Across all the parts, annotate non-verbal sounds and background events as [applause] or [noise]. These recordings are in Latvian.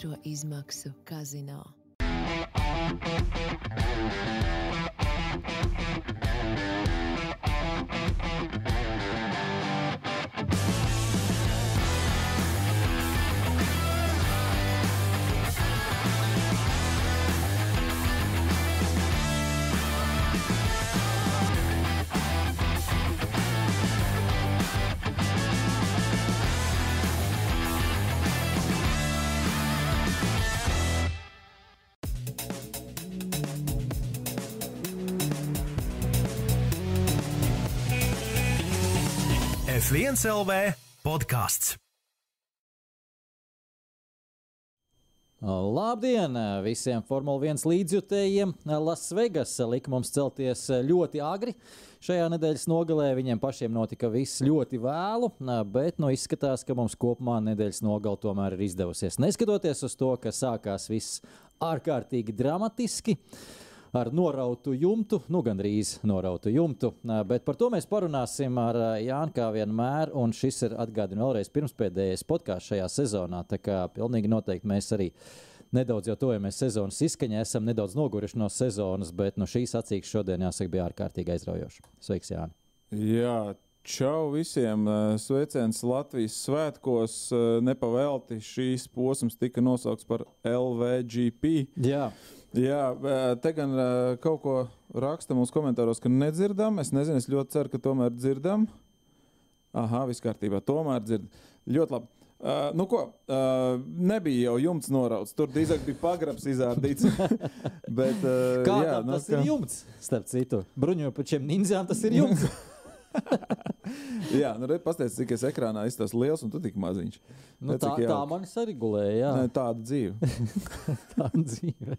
otro izmaksu kazino. F1 LV podkāsts. Labdien visiem Formule 1 līdzjutējiem! Lasvegas lika mums celties ļoti agri. Šajā nedēļas nogalē viņiem pašiem notika viss ļoti vēlu, bet nu, izskatās, ka mums kopumā nedēļas nogale tomēr ir izdevusies. Neskatoties uz to, ka sākās viss ārkārtīgi dramatiski. Ar norautu jumtu, nu gandrīz norautu jumtu. Bet par to mēs parunāsim ar Jānu kā vienmēr. Un šis ir atgādājums vēlreiz pirmspēdējais podkāsts šajā sezonā. Tā kā pilnīgi noteikti mēs arī nedaudz jau tojamies sezonas izskaņā, esam nedaudz noguruši no sezonas, bet no šīs acīm šodien jāsaka, bija ārkārtīgi aizraujoši. Sveiks, Jāni! Jā, Čau visiem! Sveiciens Latvijas svētkos. Nepavēlti šīs posms tika nosaukts par LVGP. Jā. Jā, te gan kaut ko raksta mūsu komentāros, ka nedzirdam. Es nezinu, es ļoti ceru, ka tomēr dzirdam. Aha, viss kārtībā. Tomēr dzird. Ļoti labi. Uh, nu ko, uh, nebija jau jumts norauts. Tur drīzāk bija pagrabs izrādīts. [laughs] Bet, uh, Kā jā, tas nu, ir jumts? Starp citu, bruņojupačiem ninzām tas ir jumts. [laughs] [laughs] jā, nu redz, pastāstiet, cik es ekrānā izstāstu liels un tu tik maziņš. Nu, Redz, tā, tā man sarigulēja. Jā, Nē, tāda dzīve. [laughs] tā dzīve.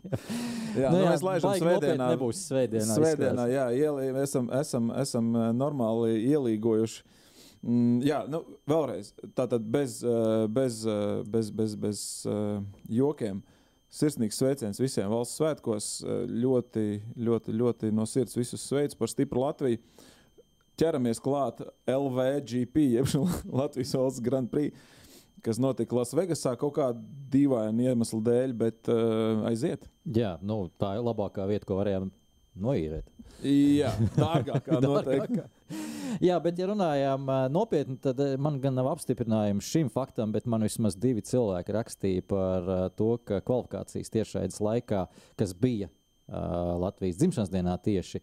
Jā. Jā, nu, mēs laižam svētdienā. Nebūs svētdienā. Svētdienā, izskatās. jā, ielī, esam, esam, esam eh, normāli ielīgojuši. Mm, jā, nu, vēlreiz, tātad bez, eh, bez, eh, bez, bez, bez eh, jokiem. Sirsnīgs sveiciens visiem valsts svētkos. Ļoti, ļoti, ļoti no sirds visus sveicu par stipru Latviju. Ķeramies klāt LVGP, jeb [laughs] Latvijas valsts Grand Prix, kas notika Lasvegasā kaut kāda dīvaina iemesla dēļ, bet uh, aiziet. jā, nu, tā ir labākā vieta, ko varējām noīrēt. Jā, dārgākā [laughs] noteikti. Jā, bet, ja runājām ā, nopietni, tad ā, man gan nav apstiprinājums šim faktam, bet man vismaz divi cilvēki rakstīja par to, ka kvalifikācijas tiešraides laikā, kas bija uh, Latvijas dzimšanas dienā tieši.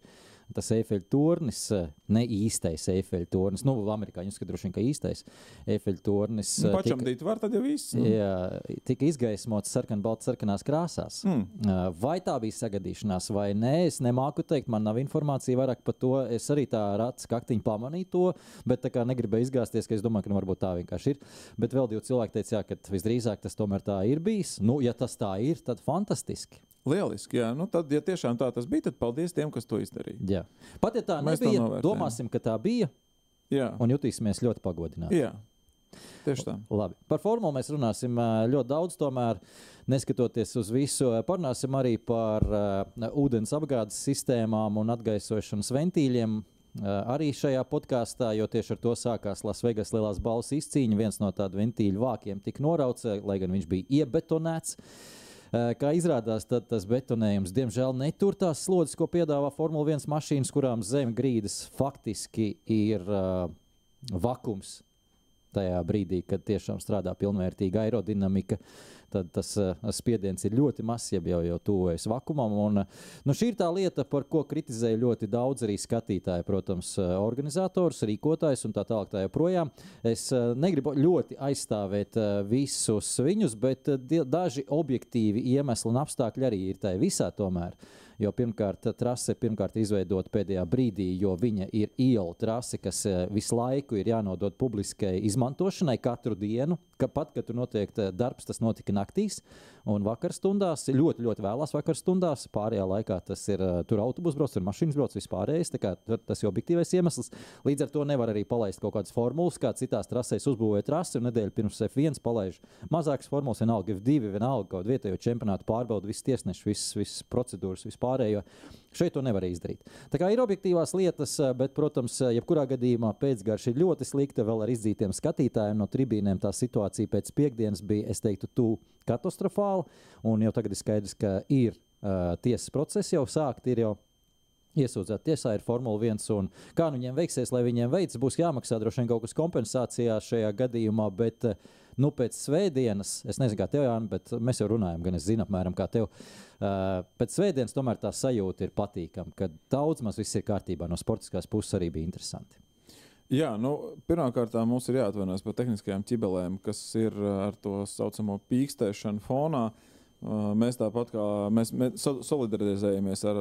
Tas Eifeļa tornis, ā, ne īstais Eifeļa tornis, nu, amerikāņu vien, ka īstais Eifeļa tornis. Nu, pašam tika- dīt var, tad jau viss. nu. Jā, tika izgaismots sarkanbalts, sarkanās krāsās. Hmm. Uh, Vai tā bija sagadīšanās, vai nē, es nemāku teikt. Man nav informācija vairāk par to. Es arī tā rāts kaktiņu pamanīju to, bet tā kā negribēju izgāzties, ka es domāju, ka nu, varbūt tā vienkārši ir. Bet vēl divi cilvēki teica, jā, ka visdrīzāk tas tomēr tā ir bijis. Nu, ja tas tā ir, tad fantastiski. Lieliski, jā. Nu, tad, ja tiešām tā tas bija, tad paldies tiem, kas to izdarīja. Jā. Pat ja tā Mēs nebija, novērtējam. domāsim, ka tā bija Jā, un jutīsimies ļoti pagodināti. jā. tieši tā. Labi. Par formulu mēs runāsim ļoti daudz, tomēr neskatoties uz visu. Parunāsim arī par uh, ūdens apgādes sistēmām un atgaisošanas ventīļiem. ā, Arī šajā podkāstā, jo tieši ar to sākās Lasvegas lielās balss izcīņa. Viens no tādu ventīļu vākiem tika norauts, lai gan viņš bija iebetonēts. Ā, Kā izrādās, tad tas betonējums diemžēl netur tās slodzes, ko piedāvā Formule 1 mašīnas, kurām zem grīdas faktiski ir uh, vakums tajā brīdī, kad tiešām strādā pilnvērtīga aerodinamika, tad tas uh, spiediens ir ļoti mazs, jau, jau, jau tuvojas vakumam. Un, uh, nu, šī ir tā lieta, par ko kritizēja ļoti daudz arī skatītāji, protams, uh, organizators, rīkotājs un tā tālāk. Tā joprojām. Es negribu ļoti aizstāvēt visus viņus, bet daži objektīvi iemesli un apstākļi arī ir tajā visā tomēr. Jo pirmkārt, trase pirmkārt izveidota pēdējā brīdī, jo viņa ir iela trase, kas eh, visu laiku ir jānodod publiskai izmantošanai katru dienu. Ka pat, kad tur notiek eh, darbs, tas notika naktīs un vakarstundās, ļoti, ļoti vēlās vakarstundās. Pārējā laikā tas ir eh, tur autobus brauc, tur mašīnas brauc, vispārējais. Tas ir objektīvais iemesls. Līdz ar to nevar arī palaist kaut kādas formulas, kā citās trasēs uzbūvēt trasi un nedēļu pirms F1 palaiž mazākas formulas, vienalga F2, vienalga kaut vietējo čempionātu pārbaudu, visas tiesneši, visas, visas procedūras, vispārējo. Šeit to nevar izdarīt. Tā kā ir objektīvās lietas, eh, bet, protams, eh, jebkurā gadījumā pēcgarša ir ļoti slikta. Vēl ar izdzītiem skatītājiem no tribīnēm tā situācija pēc piekdienas bija, es teiktu, tuvu katastrofāla. Un jau tagad ir skaidrs, ka ir uh, tiesas process jau sākt, ir jau iesūdzēt tiesā ir Formula 1. Un kā nu viņiem veiksies, lai viņiem veids, būs jāmaksā droši vien kaut kas kompensācijā šajā gadījumā. Bet, uh, nu, pēc svētdienas, es nezinu, kā tev, Jānis, bet mēs jau runājam, gan es zinu, apmēram kā tev. Uh, pēc svētdienas tomēr tā sajūta ir patīkama, ka daudz maz viss ir kārtībā. No sportiskās puses arī bija interesanti. Jā, nu, pirmkārt, mums ir jāatvainojas par tehniskajām ķibelēm, kas ir ar to saucamo pīkstēšanu fonā. Uh, Mēs tāpat kā mēs, mēs solidarizējamies ar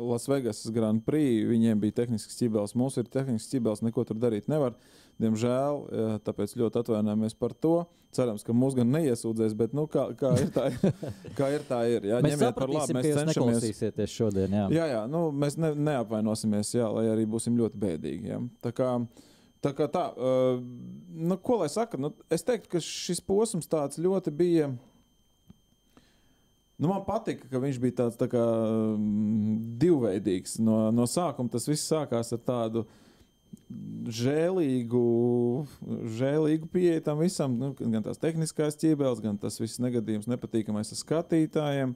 Lasvegas Grand Prix, viņiem bija tehnisks ķibels, mums ir tehnisks ķibels, neko tur darīt nevar. Diemžēl, tāpēc ļoti atvainojamies par to. Cerams, ka mūs gan neiesūdzēs, bet nu, kā, kā ir tā, [laughs] kā ir, tā ir. Jā, mēs ņemiet par labu, mēs cenšamies. Šodien, jā, jā, jā nu, mēs ne, neapvainosimies, jā, lai arī būsim ļoti bēdīgi. Jā. Tā kā, tā kā tā, uh, nu, ko lai saka, nu, es teiktu, ka šis posms tāds ļoti bija. Nu, man patika, ka viņš bija tāds tā kā, mm, divveidīgs. No, no sākuma tas viss sākās ar tādu žēlīgu, žēlīgu pieeju tam visam. Nu, gan tās tehniskās ķībeles, gan tas viss negadījums, nepatīkamais skatītājiem,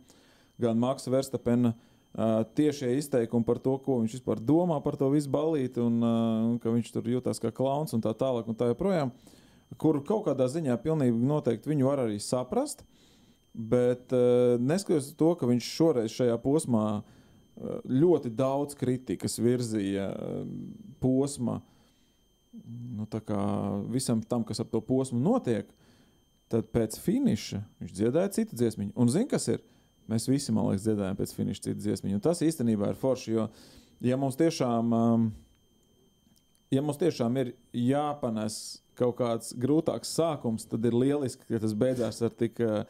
gan Maksa Verstapena. Uh, tiešie izteikumi par to, ko viņš vispār domā par to visu balīti, un, uh, un ka viņš tur jutās kā klauns un tā tālāk, un tā joprojām, kuru kaut kādā ziņā pilnīgi noteikti viņu var arī saprast. Uh, Bet uh, neskatoties to, ka viņš šoreiz šajā posmā uh, ļoti daudz kritikas virzīja uh, posma nu, visam tam, kas ap to posmu notiek, tad pēc finiša viņš dziedāja citu dziesmu. Un zini, kas ir? Mēs visi, man liekas, dziedājām pēc finiša citu dziesmu. Un tas īstenībā ir forši, jo, ja mums tiešām, um, ja mums tiešām ir jāpanes kaut kāds grūtāks sākums, tad ir lieliski, ka tas beidzās ar tik uh,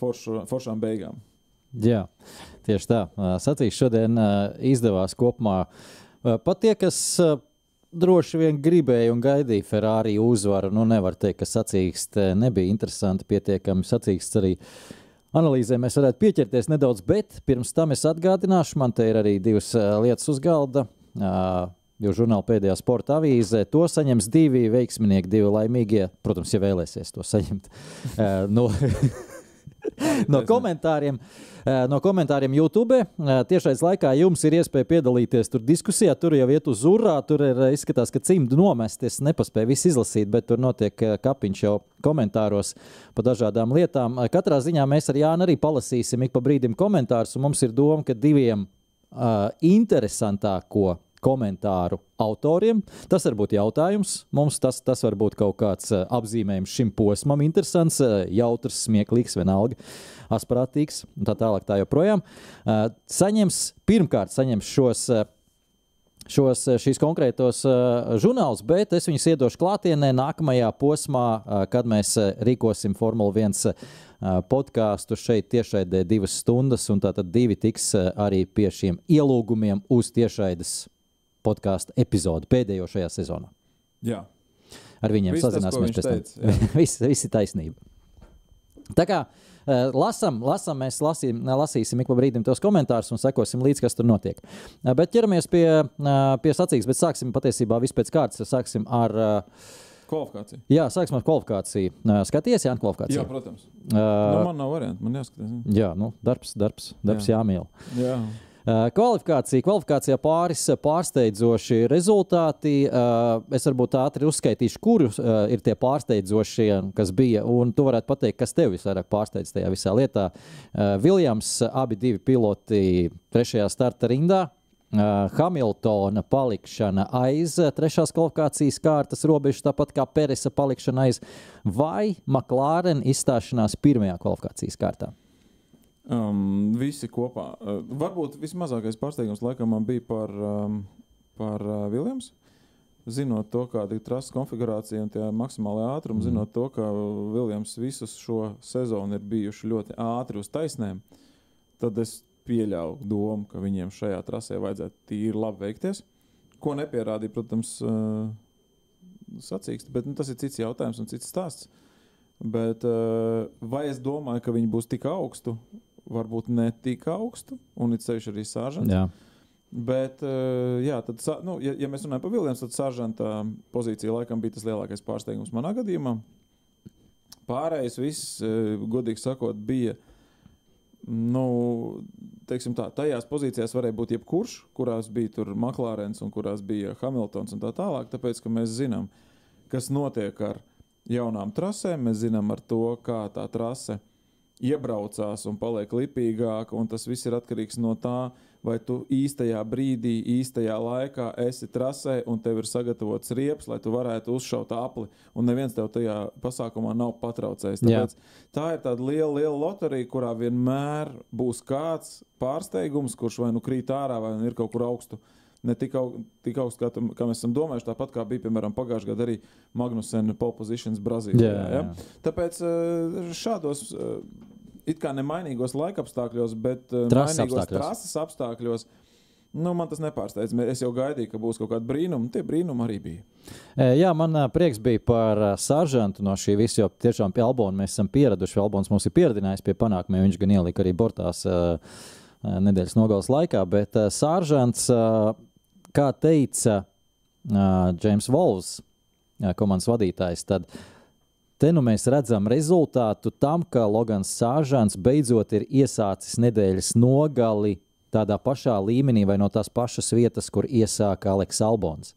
foršu, foršām beigām. Jā, tieši tā. Sacīs šodien izdevās kopumā. Pat tie, kas droši vien gribēja un gaidīja Ferrari uzvaru, nu nevar teikt, ka sacīkst nebija interesanti pietiekami. Sacīksts arī analīzē mēs varētu pieķerties nedaudz, bet pirms tam es atgādināšu, man te ir arī divas lietas uz galda. Jo žurnāla pēdējā sporta avīzē to saņems divi veiksminieki, divi laimīgie. Protams, ja vēlēsies to saņemt. no, [laughs] no komentāriem. Eh, no komentāriem YouTube. Eh, tiešais laikā jums ir iespēja piedalīties tur diskusijā. Tur jau iet uz urā. Tur ir eh, izskatās, ka cimdu nomest. Es nepaspēju visu izlasīt, bet tur notiek kapiņš jau komentāros par dažādām lietām. Katrā ziņā mēs ar Jānu arī palasīsim ik pa brīdim komentārus. Mums ir doma, ka diviem uh, interesantāko komentāru autoriem. Tas var būt jautājums. Mums tas, tas var būt kaut kāds uh, apzīmējums šim posmam, interesants, uh, jautrs, smieklīgs, vienalga, asprātīgs un tā tālāk. Tā joprojām. Uh, saņems, pirmkārt, saņems šos. Šos, šīs konkrētos uh, žurnālus, bet es viņus iedošu klātienē nākamajā posmā, uh, kad mēs rīkosim Formule 1 uh, podkāstu šeit tiešraidē divas stundas, un tātad divi tiks arī pie šiem ielūgumiem uz tiešraides podkāstu epizodi pēdējo šajā sezonā. Jā. Ar viņiem viss sazināsimies pēc tam. [laughs] viss, ir taisnība. Tā kā uh, lasām, lasām, mēs lasīm, lasīsim ik pa brīdim tos komentārus un sekosim līdzi, kas tur notiek. Uh, bet ķeramies pie, uh, pie sacīks, bet sāksim patiesībā vispēc kārtas. Sāksim ar Kvalifikācija. Jā, sāksim ar kvalifikāciju. Skaties, Jānis, kvalifikācija. Jā, protams. Uh, nu, man nav variantu, man jāskatās. Jā, nu, darbs, darbs, darbs jā. jāmīl. Jā. Eh, kvalifikācija, kvalifikācijā pāris eh, pārsteidzoši rezultāti. Eh, es varbūt ātri uzskaitīšu, kurus ir tie pārsteidzošie, kas bija. Un tu varētu pateikt, kas tev visvairāk pārsteidz tajā visā lietā. Viljams, abi divi piloti trešajā starta rindā. Hamiltona palikšana aiz trešās kvalifikācijas kārtas robežas, tāpat kā Peresa palikšana aiz, vai McLaren izstāšanās pirmajā kvalifikācijas kārtā? Um, visi kopā. Uh, varbūt vismazākais pārsteigums laikam bija par, um, par uh, Viljams. Zinot to, kāda ir trases konfigurācija un tie maksimālie ātrumi, mm. zinot to, ka Viljams visus šo sezonu ir bijuši ļoti ātri uz taisnēm, tad es pieļauju domu, ka viņiem šajā trasē vajadzētu tīri labi veikties. Ko nepierādīja, protams, uh, sacīksts, bet nu, tas ir cits jautājums un cits stāsts. Bet, uh, vai es domāju, ka viņi būs tik augstu? Varbūt ne tik augstu, un it sevišķi arī sāžants. Jā. Bet, eh, jā, tad, nu, ja, ja mēs runājam par Viljams, tad sāžanta pozīcija laikam bija tas lielākais pārsteigums manā gadījumā. Pārējais viss, eh, godīgi sakot, bija. Nu, teiksim tā, tajās pozīcijās varēja būt jebkurš, kurās bija Maklārens un kurās bija Hamiltons un tā tālāk. Tāpēc, ka mēs zinām, kas notiek ar jaunām trasēm, mēs zinām ar to, kā tā trase iebraucās un paliek lipīgāka. Un tas viss ir atkarīgs no tā, vai tu īstajā brīdī, īstajā laikā esi trasē un tev ir sagatavots riepas, lai tu varētu uzšaut apli. Un neviens tev tajā pasākumā nav patraucējis. Jā. Tāpēc tā ir tāda liela, liela loterija, kurā vienmēr būs kāds pārsteigums, kurš vai nu krīt ārā, vai nu ir kaut kur augstu. Ne tik, au, tik augstu, kā, tam- kā mēs esam domājuši, tāpat kā bija piemēram pagājušajā gadā arī Magnusena pole positions Brazīlijā. Jā, Ja? jā. Tāpēc eh, šādos eh, it kā nemainīgos laikapstākļos, bet eh, Trases apstākļos. trases apstākļos. Nu, man tas nepārsteidz. Es jau gaidīju, ka būs kaut kāda brīnuma. Tie brīnumi arī bija. Jā, man prieks bija par ā, Sāržantu no šī visa, jo tiešām pie Albona mēs esam pieraduši. Albons mums ir pieradinājis pie panākumiem. Viņš gan ielika arī bortās nedēļas nogales laikā, bet ā, kā teica James Volvs, komandas vadītājs, tad te nu mēs redzam rezultātu tam, ka Logans Sāržants beidzot ir iesācis nedēļas nogali tādā pašā līmenī vai no tās pašas vietas, kur iesāka Aleks Albons.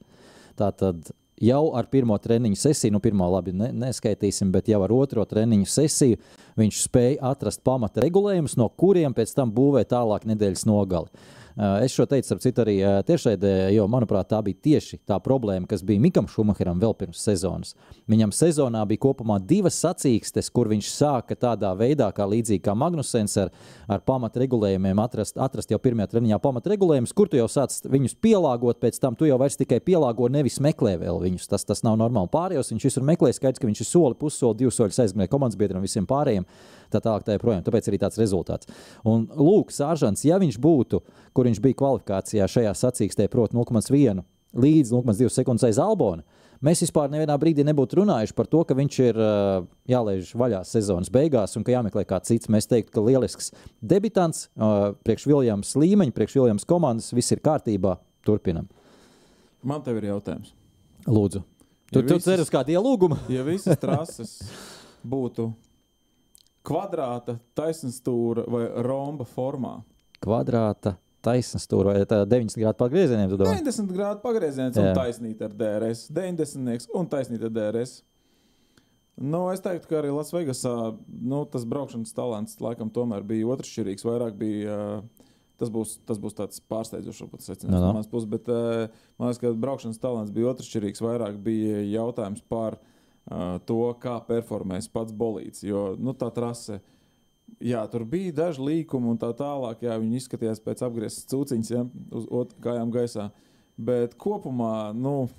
Tātad jau ar pirmo treniņu sesiju, nu, pirmā labi ne, neskaitīsim, bet jau ar otro treniņu sesiju viņš spēja atrast pamata regulējumus, no kuriem pēc tam būvē tālāk nedēļas nogali. Uh, Es šo teicu, starp citu, arī uh, tiešraidē, jo, manuprāt, tā bija tieši tā problēma, kas bija Mikam Šumacheram vēl pirms sezonas. Viņam sezonā bija kopumā divas sacīkstes, kur viņš sāka tādā veidā, kā līdzīgi kā Magnusens ar, ar pamatregulējumiem, atrast, atrast jau pirmajā treniņā pamatregulējumus, kur tu jau sāc viņus pielāgot, pēc tam tu jau vairs tikai pielāgo, nevis meklē vēl viņus. Tas, tas nav normāli. Pārējos viņš visur meklē, skaidrs, ka viņš ir soli, pussoli, divus soļus aizmirst komandas biedriem visiem pārējiem. Tā tālāk, tā joprojām. Tāpēc arī tāds rezultāts. Un Lūk, Sāržants, ja viņš būtu, kur viņš bija kvalifikācijā šajā sacīkstē, proti, 0,1 līdz 0,2 sekundes aiz Albona, mēs vispār nevienā brīdī nebūtu runājuši par to, ka viņš ir jālaiž vaļā sezonas beigās un ka jāmeklē kāds cits. Mēs teiktu, ka lielisks debitants, priekš Viljams līmeņa, priekš Viljams komandas, viss ir kārtībā. Turpinam. Man te ir jautājums. Lūdzu. Tu, Ja tu visas- ceri uz kādu ielūgumu? Ja visas trases būtu kvadrāta, taisnstūra vai romba formā, Kvadrāta, taisnstūra vai tā 90 grādu pagriezieniem, tu domā? 90 grādu pagrieziens un taisnīt ar DRS, 90 un taisnīt ar DRS. Nu, es teiktu, ka arī Lasvegasā nu, tas braukšanas talants laikam tomēr bija otršķirīgs. Vairāk bija. Tas būs, tas būs tāds pārsteidzošs, secinājums Nu, no nu. manas puses. Bet man liekas, ka braukšanas talants bija otršķirīgs. Vairāk bija jautājums par uh, to, kā performēs pats bolīds. Jo nu, tā trase, jā, tur bija daži līkumi un tā tālāk. Jā, viņi izskatījās pēc apgrieztas cūciņas, ja, uz kājām gaisā. Bet kopumā, nu,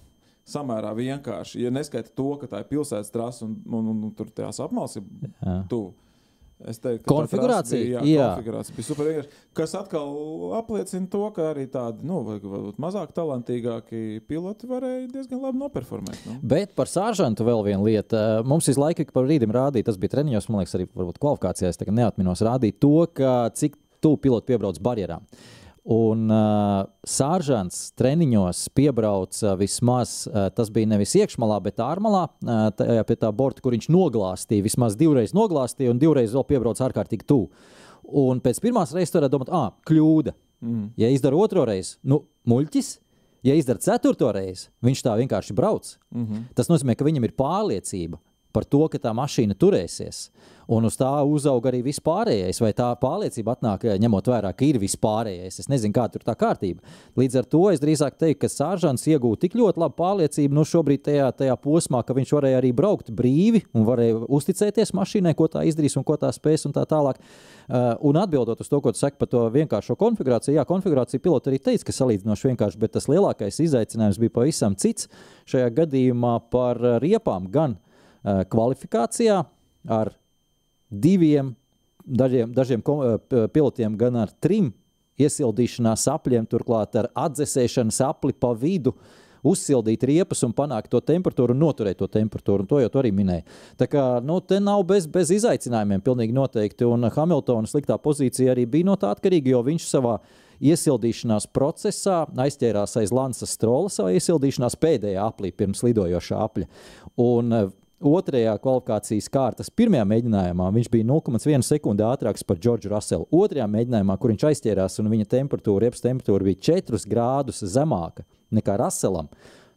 samērā vienkārši. Ja neskaita to, ka tā ir pilsētas trase un, un, un, un tur tās apmales ir tuvu. Es teiktu, ka Konfigurācija? Bija, jā, Jā. konfigurācija bija super vienkārši. Kas atkal apliecina to, ka arī tādi nu, varbūt mazāk talantīgāki piloti varēja diezgan labi noperformēt. Nu. Bet par sāržantu vēl viena lieta. Mums visu laiku ik pa brīdim rādīja, tas bija treniņos, man liekas, arī kvalifikācijās, neatminos, rādīja to, ka cik tuvu pilots piebrauc barjerām. Un uh, Sāržants treniņos piebrauca vismaz, uh, tas bija nevis iekšmalā, bet ārmalā, uh, tajā pie tā borta, kur viņš noglāstīja. Vismaz divreiz noglāstīja un divreiz vēl piebrauca ārkārtīgi tuvu. Un pēc pirmās reizes varētu domāt, ah, kļūda. Mm. Ja izdara otro reizi, nu, muļķis. Ja izdara ceturto reizi, viņš tā vienkārši brauc. Mm -hmm. Tas nozīmē, ka viņam ir pārliecība par to, ka tā mašīna turēsies. Un uz tā uzauga arī viss pārējais, vai tā pārliecība atnāk, ņemot vērā, ka ir viss pārējais. Es nezinu, kā tur tā kārtība. Līdz ar to es drīzāk teiktu, ka Sāržants iegūta tik ļoti labu pārliecību, nu šobrīd tajā, tajā posmā, ka viņš varēja arī braukt brīvi un varēja uzticēties mašīnai, ko tā izdarīs un ko tā spēs un tā tālāk. Uh, un atbildot uz to, ko tu saki par to vienkāršo konfigurāciju, jā, konfigurācija pilota arī teica, ka salīdzinoši vienkārši, bet tas lielākais izaicinājums bija pavisam cits. Šajā gadījumā par uh, riepām gan uh, kvalifikācijā ar diviem, dažiem, dažiem p- pilotiem, gan ar trim iesildīšanās apļiem, turklāt ar atdzesēšanas apli pa vidu. uzsildīt riepas un panākt to temperatūru un noturēt to temperatūru. Un to jau arī minēji. Tā kā nu, te nav bez, bez izaicinājumiem, pilnīgi noteikti. Un Hamiltona sliktā pozīcija arī bija no tā atkarīga, jo viņš savā iesildīšanās procesā aizķērās aiz Lansa Strola savā iesildīšanās pēdējā aplī pirms lidojošā apļa. Un eh, otrajā kvalifikācijas kārtas pirmajā mēģinājumā viņš bija 0,1 sekundi ātrāks par Džordžu Ruselu. Otrajā mēģinājumā, kur viņš aizķērās, un viņa temperatūra, riepas temperatūra bija 4 grādus zemāka nekā Ruselam.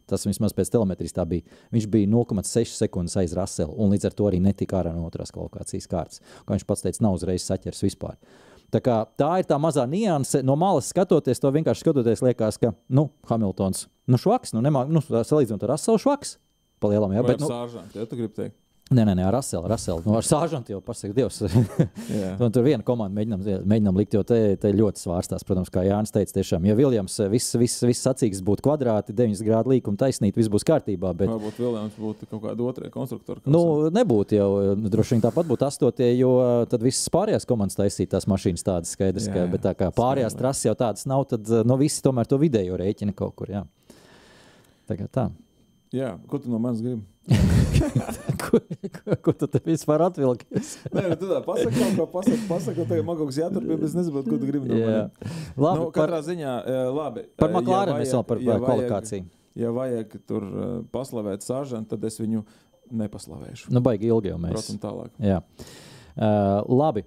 Tas vismaz pēc telemetrijas tā bija. Viņš bija 0,6 sekundes aiz Rusela, un līdz ar to arī netika ārā no otrās kvalifikācijas kārtas. Kā viņš pats teica, nav uzreiz saķers vispār. Tā, kā, tā ir tā mazā nianse. No malas skatoties, to vienkārši skatoties, liekas, ka nu, Hamiltons nu, švaks, nu, nemā, nu, salīdzinot ar Ruselu švaks. Palielam, jā, Vai bet, nu, sāržantu, ja tu gribi teikt? Nē, nē, nē ar Raselu. Raselu. Nu, ar Sāžantu jau pasakā Dievs. [laughs] Tur viena komanda mēģinām, mēģinām likt, jo te, te ļoti svārstās. Protams, kā Jānis teica, tiešām, ja Viljams viss, viss, viss sacīks būtu kvadrāti, 9 grādu līkuma taisnīt, viss būs kārtībā. Bet, Varbūt Viljams būtu kaut kāda otrā konstruktora. Nu, nebūtu jau. Droši vien tāpat būtu astotie, jo tad visas pārējās komandas taisīja tās mašīnas tādas skaidrs. Jā, Ka, jā. bet tā kā pārējās trases jau tādas nav, tad no visi tomēr to vidējo rēķina kaut kur. Jā. Tā kā tā. Jā, ko tu no manis gribi? [laughs] ko, ko, ko tu te vispār atvilkies? [laughs] Nē, nu, tu tā pasaki ko, pasaki, pasaki, tagad man kaut kas jāturpina, bet es nesaprotu, ko tu gribi no manis. Labi, nu, par, katrā ziņā, eh, labi. par ja McLaren vajag- vēl par ja ja kvalifikāciju. Ja vajag tur uh, paslavēt sāžantu, tad es viņu nepaslavēšu. Nu, baigi ilgi jau mēs. Protams, tālāk. Jā. Uh, labi.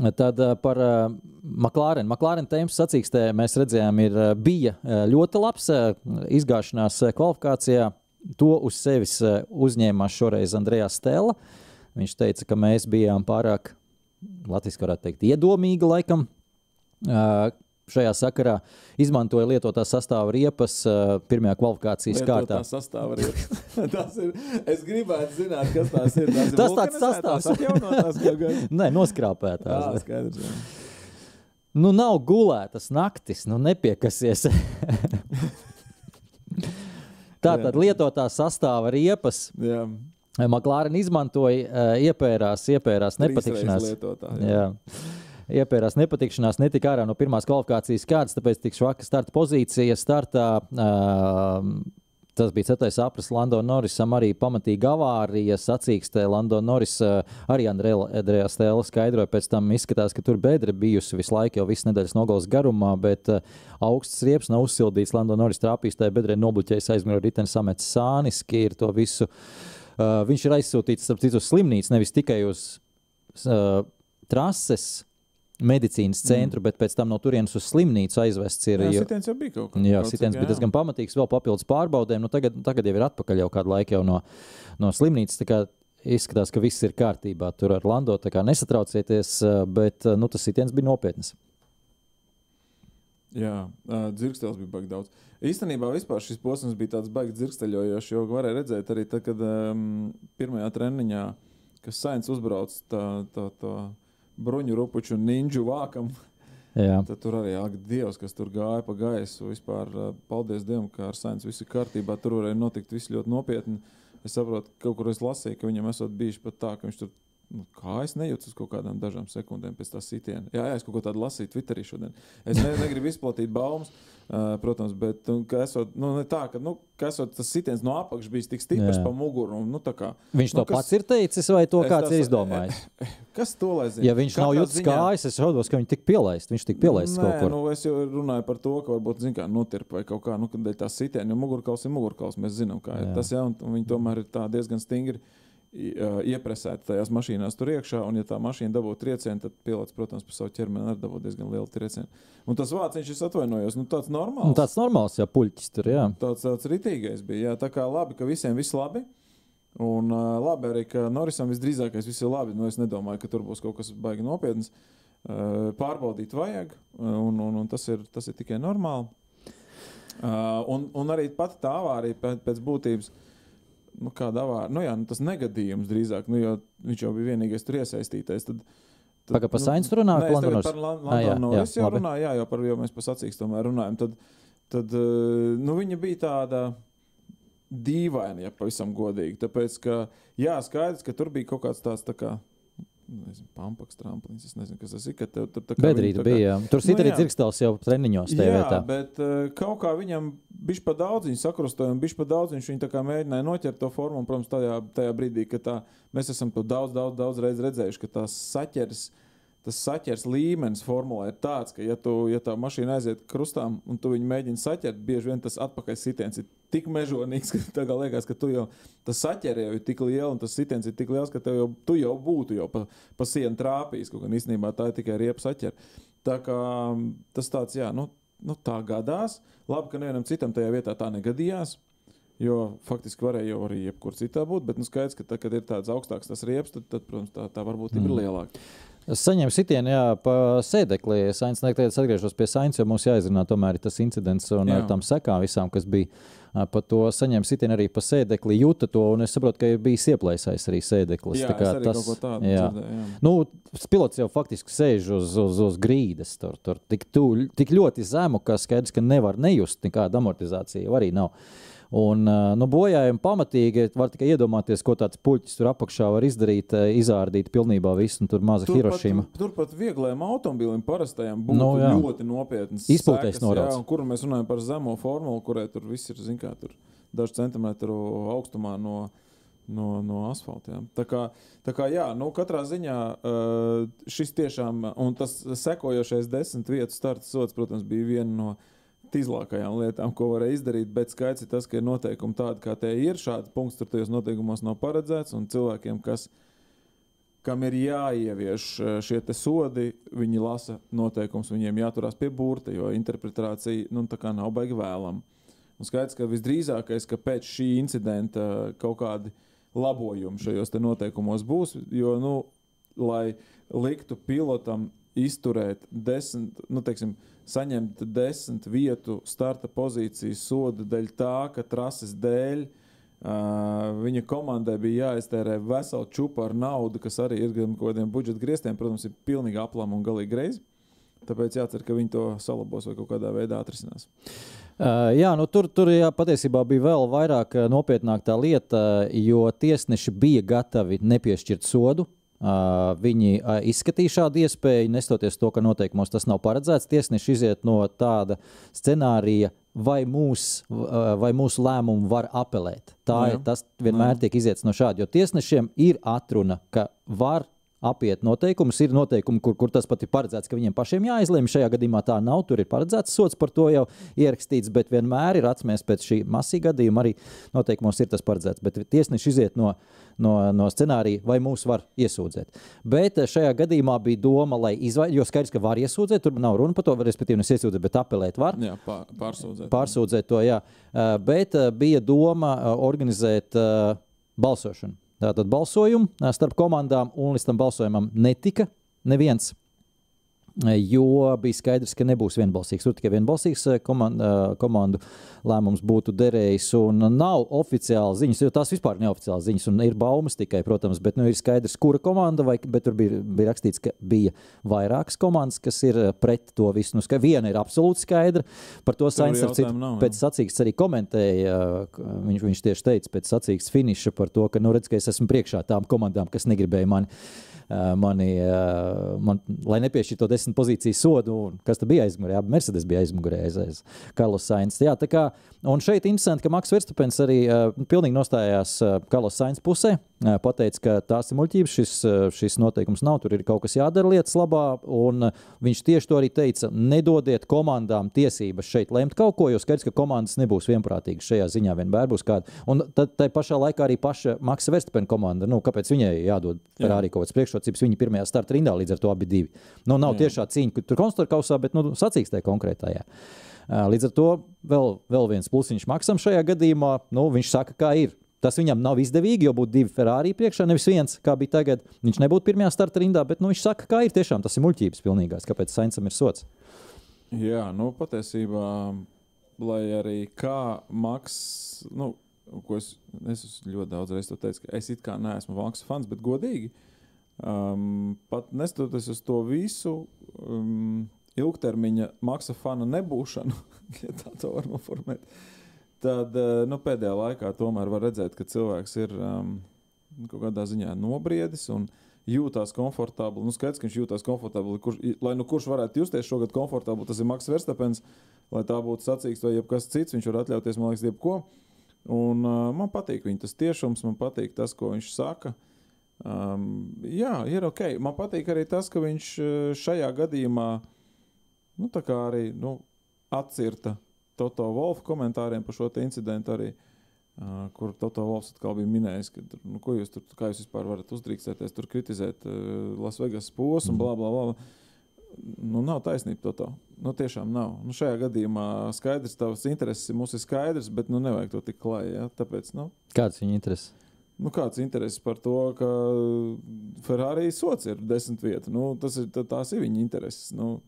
Tad uh, par uh, McLaren. McLaren tēmas sacīkstē mēs redzējām, ir, uh, bija ļoti labs izgāšanās kvalifikācijā. To uz sevis uzņēmās šoreiz Andrejs Stela. Viņš teica, ka mēs bijām pārāk, latviešu varētu teikt, iedomīgi laikam. Šajā sakarā izmantoja lietotā sastāvā riepas uh, pirmajā kvalifikācijas kārtā. Tā sastāv arī. tas ir. Es gribētu zināt, kas tās ir. Tās ir Tas tāds sastāvs. kādas. [laughs] Nē, noskrāpētās. Jā, skaidrs. jā. Nu, nav gulētas naktis, nu, nepiekasies. [laughs] Tā tad lietotā sastāvā riepas. Jā, Maklāra izmantoja, uh, iepērās, iepērās nepatikšanās. Lietotā, jā. Jā. Iepērās nepatikšanās, netika ārā no pirmās kvalifikācijas kārtas, tāpēc tik švaka starta pozīcija. Startā, uh, tas bija 4. aprīlis Lando Norrisam arī pamatīga avārija. Sacīkstē Lando Norris uh, arī Andrejā Stēla skaidroja, pēc tam izskatās, ka tur bedra bijusi visu laiku, jau visas nedēļas nogalas garumā, bet uh, augsts riepas nav uzsildīts. Lando Norris trāpījis tajā bedrē, nobluķējis aizmugurē riteni samets sāniski, ir to visu. Uh, viņš ir aizsūtīts starp citu uz slimnīcu, nevis tikai uz uh, trases medicīnas centru, mm. bet pēc tam no turienes uz slimnīcu aizvests. Ir, Jā, jo- sitiens jau bija kaut kas Jā, sitiens bija diezgan pamatīgs, vēl papildus pārbaudēm. Nu, tagad, tagad jau ir atpakaļ jau kādu laiku jau no, no slimnīcas. Izskatās, ka viss ir kārtībā tur ar Lando. Nesatraucieties, bet nu, tas sitiens bija nopietns. Jā, uh, dzirkstēls bija baigi daudz. Īstenībā vispār šis posms bija tāds baigi dzirksteļojošs, jo varēja redzēt arī tad, kad um, pirmajā treniņā, kas Sainz uzbrauc tā, tā, tā bruņu rupuču ninju vākam, Jā. tad tur arī ak, Dievs, kas tur gāja pa gaisu. Vispār paldies Dievam, ka ar Sainz viss ir kārtībā. Tur varēja notikt viss ļoti nopietni. Es saprotu, ka kaut kur es lasīju, ka viņam esot bijis pat tā, ka viņš tur nu, kājas nejūtas uz kaut kādām dažām sekundēm pēc tā sitiena. Jā, jā, es kaut ko tādu lasīju Twitterī šodien. Es ne, negribu izplatīt baumas, protams, bet nu, ka esot, nu, tā, ka, nu, ka esot tas sitiens no apakšas bijis tik stiprs pa muguru. Un, nu, kā, Viņš Nu, to kas- pats ir teicis, vai to kāds tas- ir izdomājis? [laughs] kas to lai zina? Ja viņš nav Katrā jūtas ziņā- kājas, es šaudos, ka viņš tik pielaists. Viņš tik pielaists Nē, kaut kur. Nu, es jau runāju par to, ka varbūt zin, kā, notirpa vai kaut kā nu, dēļ tā sitiena. Jo mugurkauls ir mugurkauls. Mēs zinām, kā ir Jā. tas. Jā, un, un viņi tomēr ir tā diezgan stingri ā, iepresēti tajās mašīnās tur iekšā. Un, ja tā mašīna dabū triecienu, tad pilots, protams, par savu ķermeni arī dabū diezgan lielu triecienu. Un tas vāciņš, es atvainojos, nu, tāds normāls. Un tāds normāls, jā, puļķis tur, jā. Tāds, tāds ritīgais bija. Jā, tā kā labi, ka visiem viss labi. Un uh, labi arī, ka Norisam visdrīzākais viss ir labi. Nu, es nedomāju, ka tur būs kaut kas baigi nopietns. Uh, pārbaudīt vajag, uh, un, un, un tas, ir, tas ir tikai normāli. Uh, un, un arī pati tā avārija pēc, pēc būtības. Nu, kāda avārija? Nu, jā, nu, tas negadījums drīzāk, nu, jo viņš jau bija vienīgais tur iesaistītais. Tad, tad, Pagaid, par Sainz tu runā, Nē, par Norris? par Lan- Ah, jau runāju, jā, jau par jo mēs par sacīkstu tomēr runājam. Tad, tad eh, nu, viņa bija tāda dīvaina, ja pavisam godīgi. Tāpēc, ka, jā, skaidrs, ka tur bija kaut kāds tāds tā kā. Nezinu, pampaks, tramplīns. Es nezinu, kas tas ir. Tev, tur, tā kā bija. Tur Nu, sit arī jā. dzirkstels jau treniņos. Jā, vietā. bet uh, kaut kā viņam bija pa daudz viņa sakrustoja, un bija pa daudz viņš viņu mēģināja noķert to formu. Un, protams, tajā, tajā brīdī, kad tā, mēs esam to daudz, daudz, daudz reizes redzējuši, ka tās saķers. Tas saķers līmenis formulā ir tāds, ka, ja, tu, ja tā mašīna aiziet krustām un tu viņu mēģini saķert, bieži vien tas atpakaļ sitiens ir tik mežonīgs, [laughs] ka tā liekas, ka tu jau tas saķer jau ir tik liels un tas sitiens ir tik liels, ka tev jau, tu jau būtu jau pa, pa sienu trāpījis. Kaut gan īstenībā tā ir tikai riepa saķer. Tā kā tas tāds, jā, nu, nu, tā gadās. Labi, ka nevienam citam tajā vietā tā negadījās. Jo faktiski varēja jau arī jebkur citā būt, bet nu, skaidrs, ka, tā, kad ir tāds augstāks tas riepas, tad, tad, protams, tā, tā varbūtība mm. ir lielāka. Es saņēmu sitienu, jā, pa sēdekli. Sainz, tagad atgriežos pie Sainz, jo mums jāizrunā tomēr tas incidents un jā. ar tam sekām visām, kas bija. Par to saņēmu sitienu arī pa sēdekli, jūta to, un es saprotu, ka ir bijis ieplēsājis arī sēdeklis. Jā, tā tas. Dzirdē, jā. Nu, pilots jau faktiski sēž uz, uz, uz grīdas, tur, tur tik, tu, tik ļoti zemu, ka skaidrs, ka nevar nejust nekāda amortizācija, arī nav. Un, nu, bojājumi pamatīgi var tikai iedomāties, ko tāds puķis tur apakšā var izdarīt, izārdīt pilnībā visu, un tur maza turpat, Hirošima. Turpat viegliem automobīļiem parastajiem būtu Nu, jā. ļoti nopietnas Izpūtējs sekas, norādes. Kur mēs runājam par zemo formulu, kurai tur viss ir, zin kā, tur dažu centimetru augstumā no, no, no asfalta. Jā. Tā kā, tā kā jā, nu, katrā ziņā šis tiešām, un tas sekojošais desmit vietu starta sots, protams, bija viena no tīzlākajām lietām, ko varēja izdarīt. Bet skaidrs ir tas, ka ir noteikumi tādi, kā tie ir. Šādi punkti tur tajos noteikumos nav paredzēts. Un cilvēkiem, kas, kam ir jāievieš eh, šie sodi, viņi lasa noteikumus, viņiem jāturās pie burta, jo interpretācija nu, nav baigi vēlama. Un skaidrs, ka visdrīzākais, ka pēc šī incidenta kaut kādi labojumi šajos te noteikumos būs, jo, nu, lai liktu pilotam izturēt desmit, nu, teiksim, saņemt desmit vietu starta pozīcijas sodu dēļ tā, ka trases dēļ uh, viņa komandai bija jāiztērē vesela čupa ar naudu, kas arī ir gan kaut kādiem budžeta grieztiem, protams, ir pilnīgi aplam un galīgi greizi. Tāpēc jācer, ka viņi to salabos vai kaut kādā veidā atrisinās. Uh, jā, nu tur, tur jā, patiesībā bija vēl vairāk nopietnāk tā lieta, jo tiesneši bija gatavi nepiešķirt sodu. Uh, viņi uh, izskatīja šādu iespēju, nestoties to, ka noteikumos tas nav paredzēts. Tiesneši iziet no tāda scenārija, vai, mūs, uh, vai mūsu lēmumu var apelēt. Tā Jā. ir tas vienmēr tiek iziets no šāda, jo tiesnešiem ir atruna, ka var apiet noteikumus. Ir noteikumi, kur, kur tas pat ir paredzēts, ka viņiem pašiem jāizlemj. Šajā gadījumā tā nav. Tur ir paredzēts sots par to jau ierakstīts, bet vienmēr ir atcerēties pēc šī masīva gadījuma. Arī noteikumos ir tas paredzēts. Bet tiesneši iziet no, no, no scenārija, vai mūs var iesūdzēt. Bet eh, šajā gadījumā bija doma, lai izvairītos, jo skaidrs, ka var iesūdzēt. Tur nav runa par to, respektīvi, nevis iesūdzēt, bet apelēt var. Jā, pār, pārsūdzēt. Pārsūdzēt to, jā. Uh, bet uh, bija doma organizēt balsošanu. Tātad balsojumu starp komandām, un līdz tam balsojumam netika neviens. Uh, Jo bija skaidrs, ka nebūs vienbalsīgs. Tur tikai vienbalsīgs uh, komandu, komandu lēmums būtu derējis. Un nav oficiāli ziņas, jo tās vispār nav oficiāli ziņas. Un ir baumas tikai, protams, bet nu, ir skaidrs, kura komanda. Vai, bet tur bija, bija rakstīts, ka bija vairākas komandas, kas ir pret to visu. Nu, viena ir absolūti skaidra. Par to Sainz ar citu nav, pēc sacīkstes arī komentēja. Viņš, viņš tieši teica pēc sacīkstes finiša par to, ka, nu, redz, ka es esmu priekšā tām komandām, kas negribēja mani. Ā, Mani, ā, man, lai nepiešķirtu to desmit pozīciju sodu, kas tad bija aizmugurē? Jā, Mercedes bija aizmugurē aiz, aiz Karlos Sainz. Jā, tā kā, un šeit interesanti, ka Maks Verstapens arī uh, pilnīgi nostājās Karlos Sainz pusē. Pateica, ka tās ir muļķības, šis, šis noteikums nav, tur ir kaut kas jādara lietas labā. Un, viņš tieši to arī teica, nedodiet komandām tiesības šeit lemt kaut ko, jo skaidrs, ka komandas nebūs vienprātīgas šajā ziņā. Vienmēr būs kāda. Un tad tai pašā laikā arī paša Maksa Verstapena komanda, nu, kāpēc viņai jādod Ferrari kaut kāds priekšrocības, viņa pirmajā starta rindā līdz ar to abi divi. Nu, nav Jā. tiešā cīņa, kur tur konstrukta kausā, bet nu, sacīkstē konkrētajā. Līdz ar to vēl, vēl viens plusiņš maksam šajā gadījumā. Nu, viņš saka, kā ir. Tas viņam nav izdevīgi, jo būtu divi Ferrari priekšā, nevis viens, kā bija tagad. Viņš nebūtu pirmajā starta rindā, bet nu, viņš saka, kā ir. Tiešām tas ir muļķības pilnīgās, kāpēc Sainsam ir sots. Jā, nu patiesībā, lai arī kā Maks, nu, ko es, es ļoti daudz to teicu, ka es it kā neesmu Maksa fans, bet godīgi, um, pat neskatoties uz to visu, um, ilgtermiņa Maksa fana nebūšanu, [laughs] ja tā to var noformēt, tad uh, nu, pēdējā laikā tomēr var redzēt, ka cilvēks ir um, kaut kādā ziņā nobriedis un jūtas komfortabli. Nu, skaidrs, ka viņš jūtas komfortabli. Kurš, lai nu kurš varētu justies šogad komfortabli, tas ir Maks Verstapens. lai tā būtu sacīksts vai kas cits. Viņš var atļauties, man liekas, jebko. Un, uh, man patīk viņa tas tiešums, man patīk tas, ko viņš saka. Um, jā, ir ok. Man patīk arī tas, ka viņš šajā gadījumā nu, arī nu, atcirta Toto Wolfa komentāriem par šo incidentu. Arī, uh, kur Toto Wolfs atkal bija minējis, ka nu, ko jūs tur, kā jūs vispār varat uzdrīkstēties, tur kritizēt uh, Lasvegas posmu, bla, bla, bla. Nu, nav taisnība to tā. Nu, tiešām nav. Nu, šajā gadījumā skaidrs, tavs intereses mums ir skaidrs, bet nu, nevajag to tik klāji. Ja? Tāpēc, nu, Kāds viņa intereses? Nu, kāds intereses par to, ka Ferrari sots ir desmit vieta? Nu, tas ir, tās ir viņa intereses. Nu,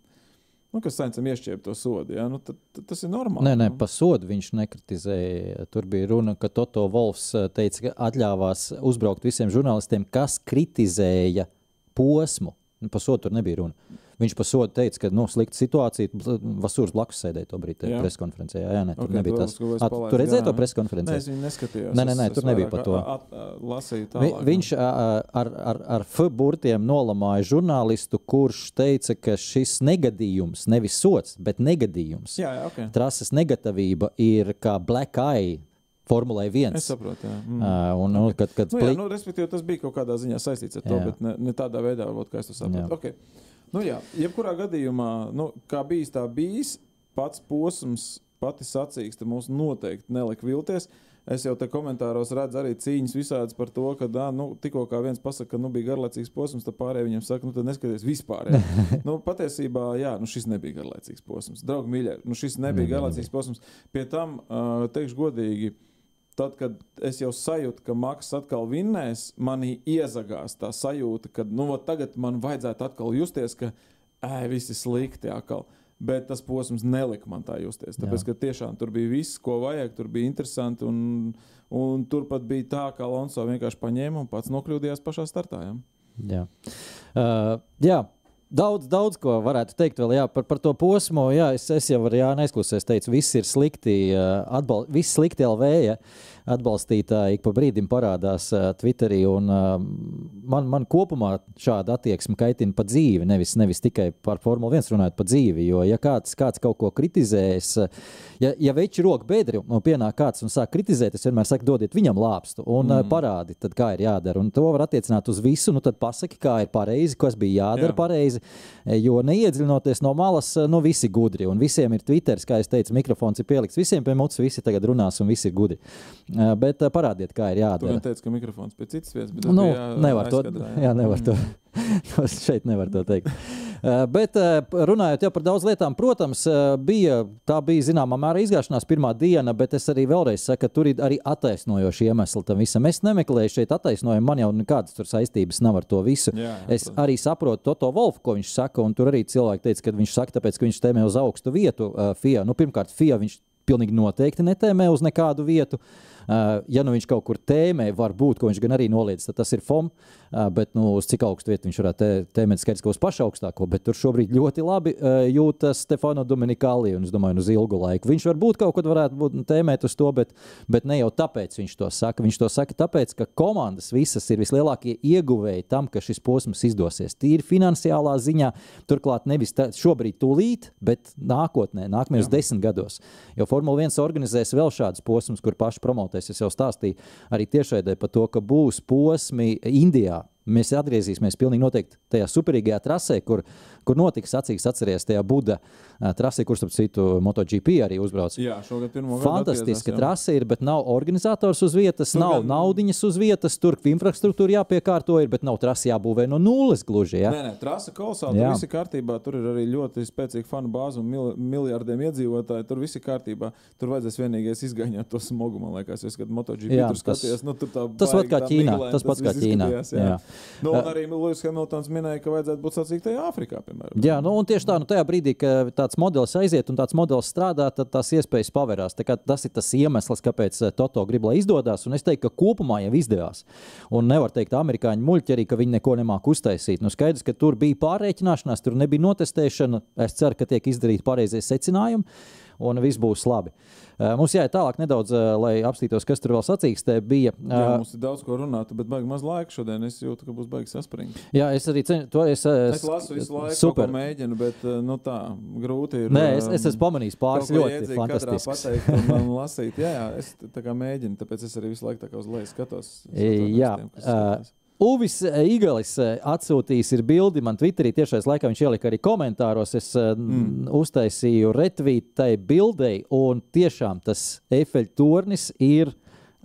nu, kas saņem iešķiept to sodu. Ja? Nu, tad, tad tas ir normāli. Nē, nē, nu. pa sodu viņš nekritizēja. Tur bija runa, ka Toto Wolfs eh, teica, ka atļāvās uzbraukt visiem žurnālistiem, kas kritizēja posmu. Nu, pa sodu tur nebija runa. Viņš par sodu teica, ka nu, slikta situācija. Vasūrs blakus sēdēja to brīdi preskonferencē. Jā, jā nē, tur Ok, nebija tas. A, palaidu tu redzēji to? Nē, es viņu neskatījos. Nē, nē, nē, tur nebija par to. a- a- a- Lasīju Vi, tālāk. viņš ā, ar, ar, ar F burtiem nolamāja žurnālistu, kurš teica, ka šis negadījums, nevis sots, bet negadījums, Jā, jā, ok. trases negatīvība ir kā black eye Formulē 1. Es saprotu, jā. Mm. Uh, un, un, kad, kad Nu, jā, nu, respektīvi, tas bija kaut kādā ziņā saistīts ar to, Jā. bet ne, ne tādā veidā, varbūt, kā es to saprotu. Okay. Nu, jā, jebkurā gadījumā, nu, kā bijis, tā bijis. Pats posms, pati sacīkste mums noteikti nelika vilties. Es jau te komentāros redzu arī cīņas visādas par to, ka dā, nu, tikko viens pasakā, ka nu, bija garlaicīgs posms, tad pārējie viņam saka, nu, neskaties vispār. [laughs] Nu, patiesībā, jā, nu, šis nebija garlaicīgs posms. Draugi, mīļie, nu, šis nebija Nebija, garlaicīgs posms. Pie tam, uh, teikšu godīgi, Tad, kad es jau sajūtu, ka Maks atkal vinnēs, manī iezagās tā sajūta, ka nu, tagad man vajadzētu atkal justies, ka ej, viss ir slikti atkal. Bet tas posms nelika man tā justies. Tāpēc, ka tiešām tur bija viss, ko vajag, tur bija interesanti. Un, un tur pat bija tā, ka Alonso vienkārši paņēma un pats nokļūdījās pašā startā. Ja? Jā. Uh, jā. Daudz, daudz ko varētu teikt vēl jā, par, par to posmu. Jā, es, es jau ar Jānu aizklausījos, teicu, viss ir slikti. Uh, atbal, viss slikti LV. Ja. Atbalstītāji ik pa brīdim parādās uh, Twitterī. Un, uh, man, man kopumā šāda attieksme kaitina pa dzīvi. Nevis, nevis tikai par Formuli 1 runājot par dzīvi. Jo, ja kāds, kāds kaut ko kritizēs, ja, ja veči roka bedri un pienāk kāds un sāk kritizēt, es vienmēr saku, dodiet viņam lāpstu un mm. parādi, tad, kā ir jādara. Un to var attiecināt uz visu. Nu, tad pasaki, kā ir pareizi, kas bija jādara Jā. Pareizi. Jo neiedziļinoties no malas, nu visi gudri. Un visiem ir Twitter, kā jau teicu, mikrofons ir pielikts. Visiem pie mutes, visi tagad runās un visi ir gudri. Bet parādiet, kā ir jādara. jau teica, ka mikrofons pie citas vietas, bet Nu, bija nevar to, jāaizkadrā, jā, nevar to. [laughs] [laughs] Šeit nevar to teikt. Bet runājot par daudz lietām, protams, bija, tā bija zināmā mērā izgāšanās pirmā diena, bet es arī vēlreiz saku, ka tur ir arī attaisnojoši iemesli tam visam. Es nemeklēju šeit attaisnojumu, man jau nekādas tur saistības nav ar to visu. Jā, jā, es arī saprotu Toto Wolfu, ko viņš saka, un tur arī cilvēki teica, ka viņš saka, tāpēc, ka viņš tēmē uz augstu vietu FIA. Nu, pirmkārt, FIA viņš pilnīgi noteikti netēmē uz nekādu vietu. Uh, ja nu viņš kaut kur tēmē, varbūt, ko viņš gan arī noliedz, tad tas ir FOM. Bet nu, uz cik augstu vietu viņš varētu tē, tēmēt, skaidrs, ka uz pašu augstāko. Bet tur šobrīd ļoti labi jūtas Stefano Dominikāli, un es domāju, nu, uz ilgu laiku. Viņš varbūt kaut kad varētu būt tēmēt uz to, bet, bet ne jau tāpēc viņš to saka. Viņš to saka tāpēc, ka komandas visas ir vislielākie ieguvēji tam, ka šis posms izdosies. Tīri finansiālā ziņā, turklāt nevis tā, šobrīd, tūlīt, bet nākotnē, nākamajos desmit gados. Jo Formula 1 organizēs vēl šādus posmus, kur paši promotēs. Es jau stāstīju arī tiešraidē par to, ka būs posmi Indijā. Mēs atgriezīsimies pilnīgi noteikti tajā superīgajā trasē, kur, kur notiks sacīks, atcerieties, tajā Buda trasē, kur, starp citu, MotoGP arī uzbrauc. Jā, šogad pirmo gadu Fantastiska jā. trase ir, bet nav organizators uz vietas, Tur nav gan- naudiņas uz vietas, tur infrastruktūra jāpiekārto, ir, bet nav trasi jābūvē no nulles gluži. Ja? Nē, nē, trasa kolosāla. Jā. Tur viss ir kārtībā. Tur ir arī ļoti spēcīga fanu bāze un mil, miljardiem iedzīvotāju. Tur viss ir kārtībā. Tur vajadzēs vienīgais izgaņot to smogu, man liekas. Es, kad MotoGP Jā, tur tas- skatījos, nu, tur tā tas pat baigi kā Ķīnā, tas pats kā Ķīnā, Jā. jā. Nu, un arī Lūsis Hamiltons minēja, ka vajadzētu būt sacīktai Āfrikā, piemēram. Jā, nu, un tieši tā, nu, tajā brīdī, kad tāds modelis aiziet un tāds modelis strādā, tad tās iespējas pavērās. Tā Tas ir tas iemesls, kāpēc Toto grib, lai izdodas. Un es teiktu, ka kopumā jau izdevās. Un nevar teikt, amerikāņu muļķi arī, ka viņi neko nemāku uztaisīt. Nu, skaidrs, ka tur bija pārreikināšanās, tur nebija notestēšana. Es ceru, ka tiek izdarīti pareizie secinājumi. Un viss būs labi. Uh, mums jāiet tālāk nedaudz, uh, lai apstītos, kas tur vēl sacīkstē. Bija, Jā, mums ir daudz ko runāt, bet baigi maz laika šodien. Es jūtu, ka būs baigi saspringti. jā, es arī cenu, to es, uh, Es lasu visu laiku, super. mēģinu, bet nu, tā grūti ir. Nē, es, es esmu pamanījis pāris ļoti fantastisks. pateikt un lasīt. Jā, jā, es tā kā mēģinu, tāpēc es arī visu laiku tā kā uz leju skatos. Es atvainojos Jā, tiem. Uvis eh, Igalis eh, atsūtījis ir bildi man Twitterī. Tiešais laikā viņš ielika arī komentāros. Es mm. Mm. uztaisīju retvītu tai bildei, un tiešām tas Eifeļa tornis ir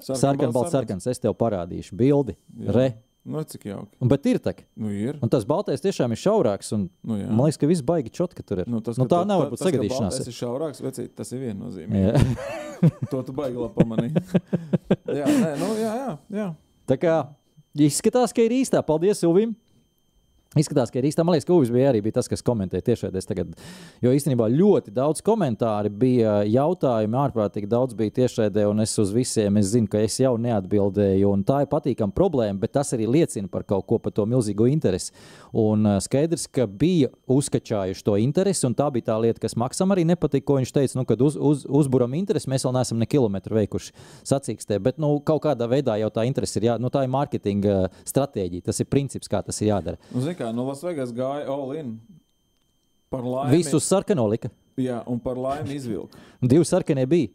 sarkanbalts sarkans. Es tev parādīšu bildi. Jā. Re. Nu, cik jauki. Un, bet ir tā, Nu, ir. un tas baltais tiešām ir šaurāks. Un, Nu, jā. man liekas, ka viss baigi čotka tur ir. Nu, tas, nu, tā tu- nevar ta- būt tas, ka sagadīšanās. baltais ir šaurāks, vecīt, tas ir viennozīmīgi. To tu baigi labi pamanīji. [laughs] jā, nē, nu, jā, jā, jā. Tā kā izskatās, ka ir īstā. Paldies, Uvim! Izskatās, ka ir īstenībā. Man liekas, ka Uvis bija arī bija tas, kas komentēja tiešraidē. Tagad, jo īstenībā ļoti daudz komentāru bija, jautājumi ārprātīgi daudz bija tiešraidē, un es uz visiem es zinu, ka es jau neatbildēju. Tā ir patīkama problēma, bet tas arī liecina par kaut ko par to milzīgo interesi. Un uh, skaidrs, ka bija uzskačājuši to interesi, un tā bija tā lieta, kas Maksam arī nepatika, ko viņš teica, nu, kad uz, uz, uzburam interesi, mēs vēl neesam ne kilometru veikuši sacīkstē, bet nu, kaut kādā veidā jau tā interese ir, jā, nu, tā ir mārketinga stratēģija, tas ir princips, kā tas ir jādara. Nu, zini kā, nu, Lasvegas gāja all in. Par laimi. Visu uz sarkano lika, Jā, un par laimi izvilka. [laughs] divi sarkanie bija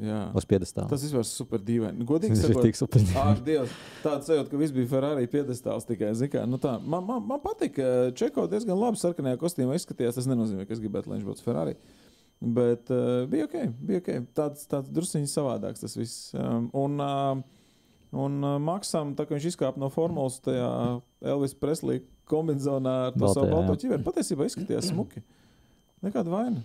Jā. uz piedestāla. Tas vispār super dīvaini. Godīgi Tas ir sakot, super. Dievs, tāds sajūta, ka viss bija Ferrari piedestāls tikai. Kā, nu tā, man, man, man patīk, ka Čeko diezgan labi sarkanajā kostīmā izskatījās. Tas nenozīmē, ka es gribētu, lai viņš būtu Ferrari. Bet uh, bija ok, bija ok. Tāds, tāds drusciņš savādāks tas viss. Um, un uh, un uh, Maksam, tā kā viņš izkāpa no formulas tajā Elvis Preslī kombinācijā ar to Baltajā, savu balto ķiveri, patiesībā izskatījās smuki. Nekāda vaina.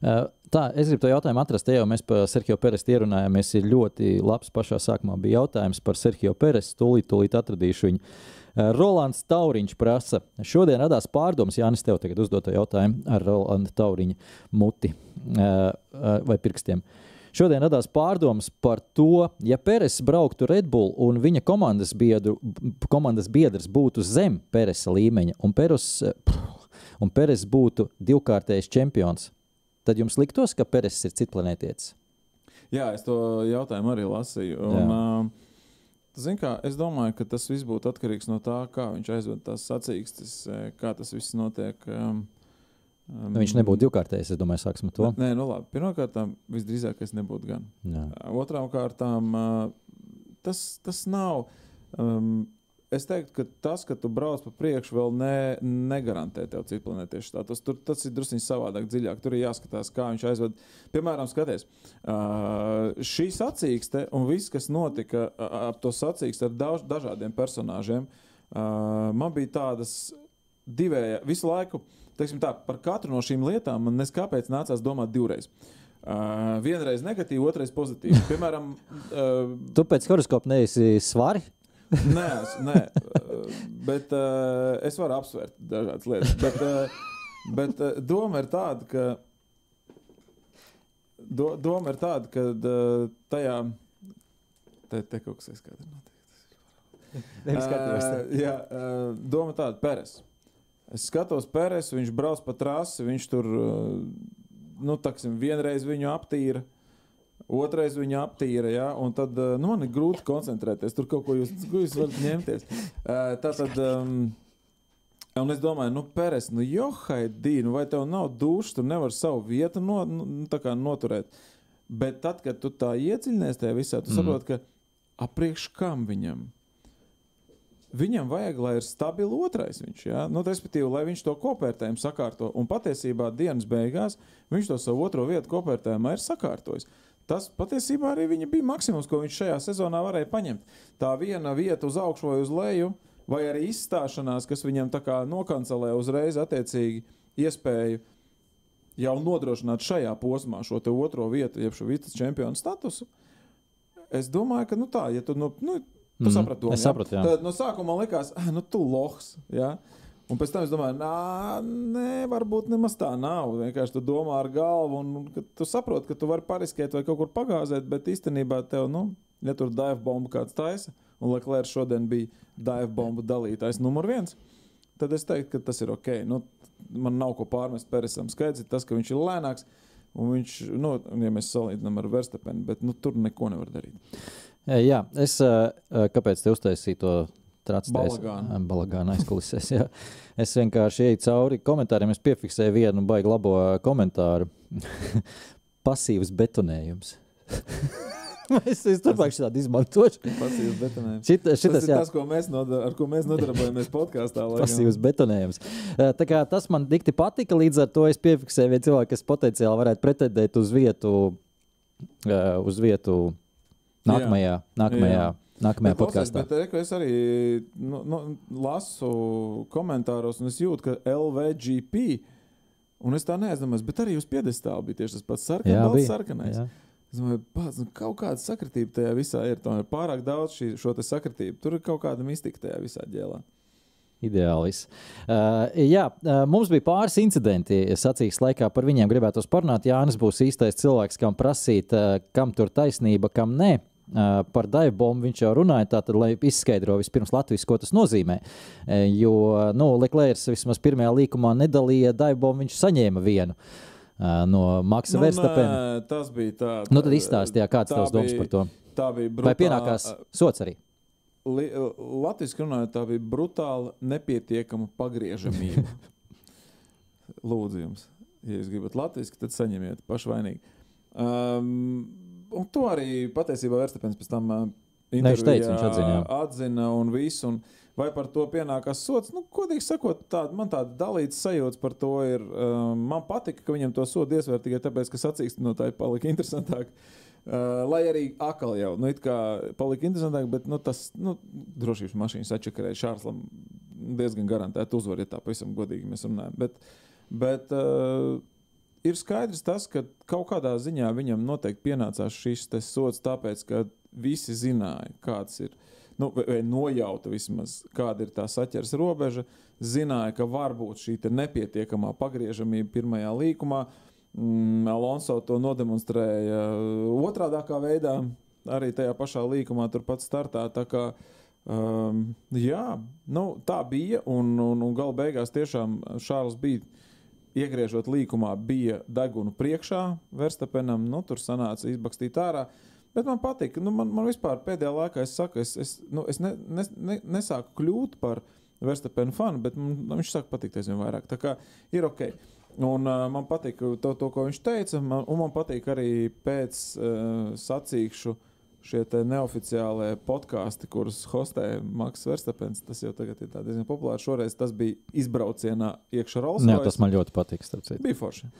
Uh, Tā, es gribu to jautājumu atrast. Te jau mēs par Sergio Peresu ierunājāmies. Ir ļoti labs. Pašā sākumā bija jautājums par Sergio Peresu. Tūlīt, tūlīt atradīšu viņu. Uh, Rolands Tauriņš prasa, šodien radās pārdomas, Jānis, tev tagad uzdot to jautājumu ar Rolanda Tauriņa muti uh, uh, vai pirkstiem. Šodien radās pārdomas par to, ja Peres brauktu Red Bull un viņa komandas, biedru, komandas biedrs būtu zem Peresa līmeņa, un Peres, un Peres būtu divkārtējs čempions, tad jums liktos, ka Peres ir citplanētietis? Jā, es to jautājumu arī lasīju. Un, uh, zin, kā, es domāju, ka tas viss būtu atkarīgs no tā, kā viņš aizved tās sacīkstes, kā tas viss notiek. Um, Nu, viņš nebūtu divkārtējs, es domāju, sāksim ar to. Nē, nu labi. Pirmkārt, visdrīzāk es nebūtu gan. Jā. Otrām kārtām, uh, tas, tas nav. Um, es teiktu, ka tas, ka tu brauc pa priekšu, vēl ne, negarantē tev citplanētiešu status. Tur tas ir drusku savādāk, dziļāk. Tur ir jāskatās, kā viņš aizved. Piemēram, skaties, uh, šī sacīkste un viss, kas notika uh, ap to sacīksti ar daudz, dažādiem personāžiem, uh, man bija tādas divēja visu laiku. Teiksim Tā, par katru no šīm lietām man neskāpēc nācās domāt divreiz. Uh, vienreiz negatīvi, otrreiz pozitīvi. [laughs] Piemēram, uh, Tu pēc horoskopa neesi svari. [laughs] nē, es, nē bet uh, es varu apsvērt dažādas lietas. Bet, uh, bet uh, doma ir tāda, ka, do, doma ir tāda, ka uh, tajā te, te kaut kas aizskatās. Uh, jā, uh, doma tāda, Pēres. Es skatos, Pēres, viņš brauc pa trasi, viņš tur, uh, nu, taksim, vienreiz viņu aptīra. Otrais viņa aptīra, ja, un tad uh, nu, man ir grūti koncentrēties. Tur kaut ko jūs, ko jūs varat ņemties. Uh, tā tad, um, un es domāju, nu, Pēres, nu, johaidī, nu, vai tev nav dušas, tu nevari savu vietu no, nu, tā kā noturēt. Bet tad, kad tu tā iedziļinies tajā visā, tu Mhm. saproti, ka apriekš kam viņam? Viņam vajag, lai ir stabils otrais viņš. Ja? Nu, respektīvi, lai viņš to kopērtējumu sakārto. Un patiesībā dienas beigās viņš to savu otro vietu kopērtējumā ir sakārtojis. Tas patiesībā arī bija maksimums, ko viņš šajā sezonā varēja paņemt. Tā viena vieta uz augšu vai uz leju, vai arī izstāšanās, kas viņam tā kā nokancelē uzreiz attiecīgi iespēju jau nodrošināt šajā posmā šo otro vietu, jeb šo vidas čempionu statusu. Es domāju, ka nu tā, ja tu, nu, nu, tu Mhm. saprati to. Sapratu, jā. Tad no sākuma man likās, [laughs] nu, tu lohs. Ja? Un pēc tam es domāju, nā, nē, varbūt nemaz tā nav. Vienkārši tu domā ar galvu, un, tu saproti, ka tu vari pariskēt vai kaut kur pagāzēt, bet īstenībā tev, nu, ja tur dive bombu kāds taisa, un Leclerc šodien bija dive bombu dalītājs numur viens, tad es teiktu, ka tas ir ok. Nu, man nav ko pārmest Peresam. Skaidrs ir tas, ka viņš ir lēnāks. Un viņš, nu, ja mēs salīdzinām ar Verstapenu, bet nu, tur neko nevar darīt. Jā, es kāpēc te uztaisīju to tracēju? Balagānu aizkulisēs. jā. Es vienkārši eju cauri komentāriem, es piefiksēju vienu baigi labo komentāru. [laughs] Pasīvs betonējums. [laughs] es es turpmāk šādu izmantošu. Pasīvs betonējums. Šit, Tas šitas, ir jā, tas, ko mēs, noda, ar ko mēs nodarbojamies podkāstā. pasīvs betonējums. Tā kā tas man dikti patika, līdz ar to es piefiksēju vienu cilvēku, kas potenciāli varētu pretendēt uz vietu, uz vietu nākamajā, nākamajā, Jā. nākamajā Bet, podkāstā. bet reku, es arī nu, nu, lasu komentāros, un es jūtu, ka LVGP, un es tā neaizdomājos, bet arī uz piedestāla bija tieši tas pats sarkan, Jā, balts sarkanais. Jā. Es domāju, pats, nu, kaut kāda sakritība tajā visā ir. Tomēr pārāk daudz šī, šo sakritību. Tur ir kaut kāda mistika tajā visā ģēlā. Ideālis. Uh, jā, uh, mums bija pāris incidenti sacīks laikā, par viņiem gribētu parunāt. Jānis būs īstais cilvēks, kam prasīt, uh, kam tur taisnība, kam nē. Par daļbombu viņš jau runāja, tātad, lai izskaidro vispirms Latvijas, ko tas nozīmē. Jo nu, Leclerc vismaz pirmajā līkumā nedalīja daļbombu, viņš saņēma vienu no Maksa nu, Verstapena. tas bija tā. Nu, tad izstāstīja, kāds tavs domas par to. Tā bija Vai brutāla. pienākās sots arī? Latvijas runājot, tā bija brutāla, nepietiekama pagriežamība. [laughs] Lūdzu, jums, ja jūs gribat latviešu, tad saņemiet pašvainīgi. Um, un to arī patiesībā Verstapēns pēc tam Ne, viņš teica, viņš atzina, jā. atzina un visu. Un vai par to pienākās sots? Nu, godīgi sakot, tāda, man tāda dalīta sajūta par to ir. Um, man patika, ka viņam to sodu iesvērt tikai tāpēc, ka sacīkstinotāji palika interesantāk. Uh, lai arī akal jau nu, it kā palika interesantāk, bet nu, tas nu, drošības mašīnas atčakarēja Šārslam diezgan garantēti uzvar, ja tā pavisam godīgi mēs runājam. Bet, bet uh, ir skaidrs tas, ka kaut kādā ziņā viņam noteikti pienācās šis sots, tāpēc, ka visi zināja, kāds ir. Nu, vai, vai nojauta vismaz, kāda ir tā saķers robeža, zināja, ka var būt šī nepietiekamā pagriežamība pirmajā līkumā. Mm, Alonso to nodemonstrēja otrādā veidā, arī tajā pašā līkumā, turpat startā. Um, jā, nu, tā bija. Un, un, un gala beigās tiešām Šārls bija iegriežot līkumā, bija degunu priekšā Verstapenam. Nu, tur sanāca izbakstīt ārā. Bet man patīk, nu, man, man vispār pēdējā laikā, es saku, es, es, nu, es ne, ne, ne, nesāku kļūt par Verstapenu fanu, bet man, nu, viņš sāk patikt aizvien vairāk. Tā kā ir ok. Un uh, man patīk to, to, ko viņš teica, man, un man patīk arī pēc uh, sacīkšu šie neoficiālie podkāsti, kurus hostē Maks Verstapens. Tas jau tagad ir tā diezgan populārs. Šoreiz tas bija izbraucienā iekšā Rolls. Jā, tas man ļoti patīk. bija forši.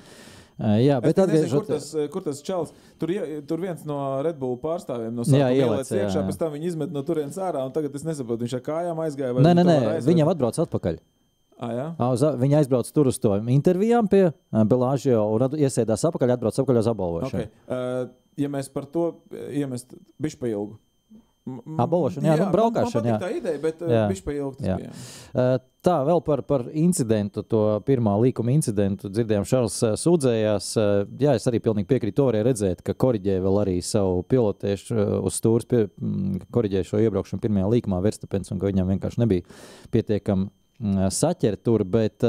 Uh, jā, Bet bet es nezinu, kur atgriežoties. tas, čels. Tur, tur viens no Red Bull pārstāvjiem no sākuma jā, iekšā, pēc tam viņi izmet no turienes ārā. un Tagad es nesaprotu, viņš ar kājām aizgāja. vai Nē, nē, nē, viņam atbrauc atpakaļ. Ah, jā? Uz, viņa aizbrauca tur uz to intervijām pie Belāžio un iesēdās apakaļ, atbrauc atpakaļ uz apbalvošanu. Okay. Uh, ja mēs par to iemest bišķi pa ilgu. M- Apbalvošana, jā, nu, braukšana, jā. tā ideja, bet Jā. tas Jā. bija. Uh, Tā vēl par, par incidentu, to pirmā līkuma incidentu. Dzirdējām, Šārs uh, sūdzējās. Jā, es arī pilnīgi piekrītu. To varēja redzēt, ka korģēja vēl arī savu pilotēšu uz stūres, pie, korģēja šo iebraukšanu pirmajā līkumā, Verstapens, un ka viņam vienkārši nebija pietiekami saķert tur. Bet,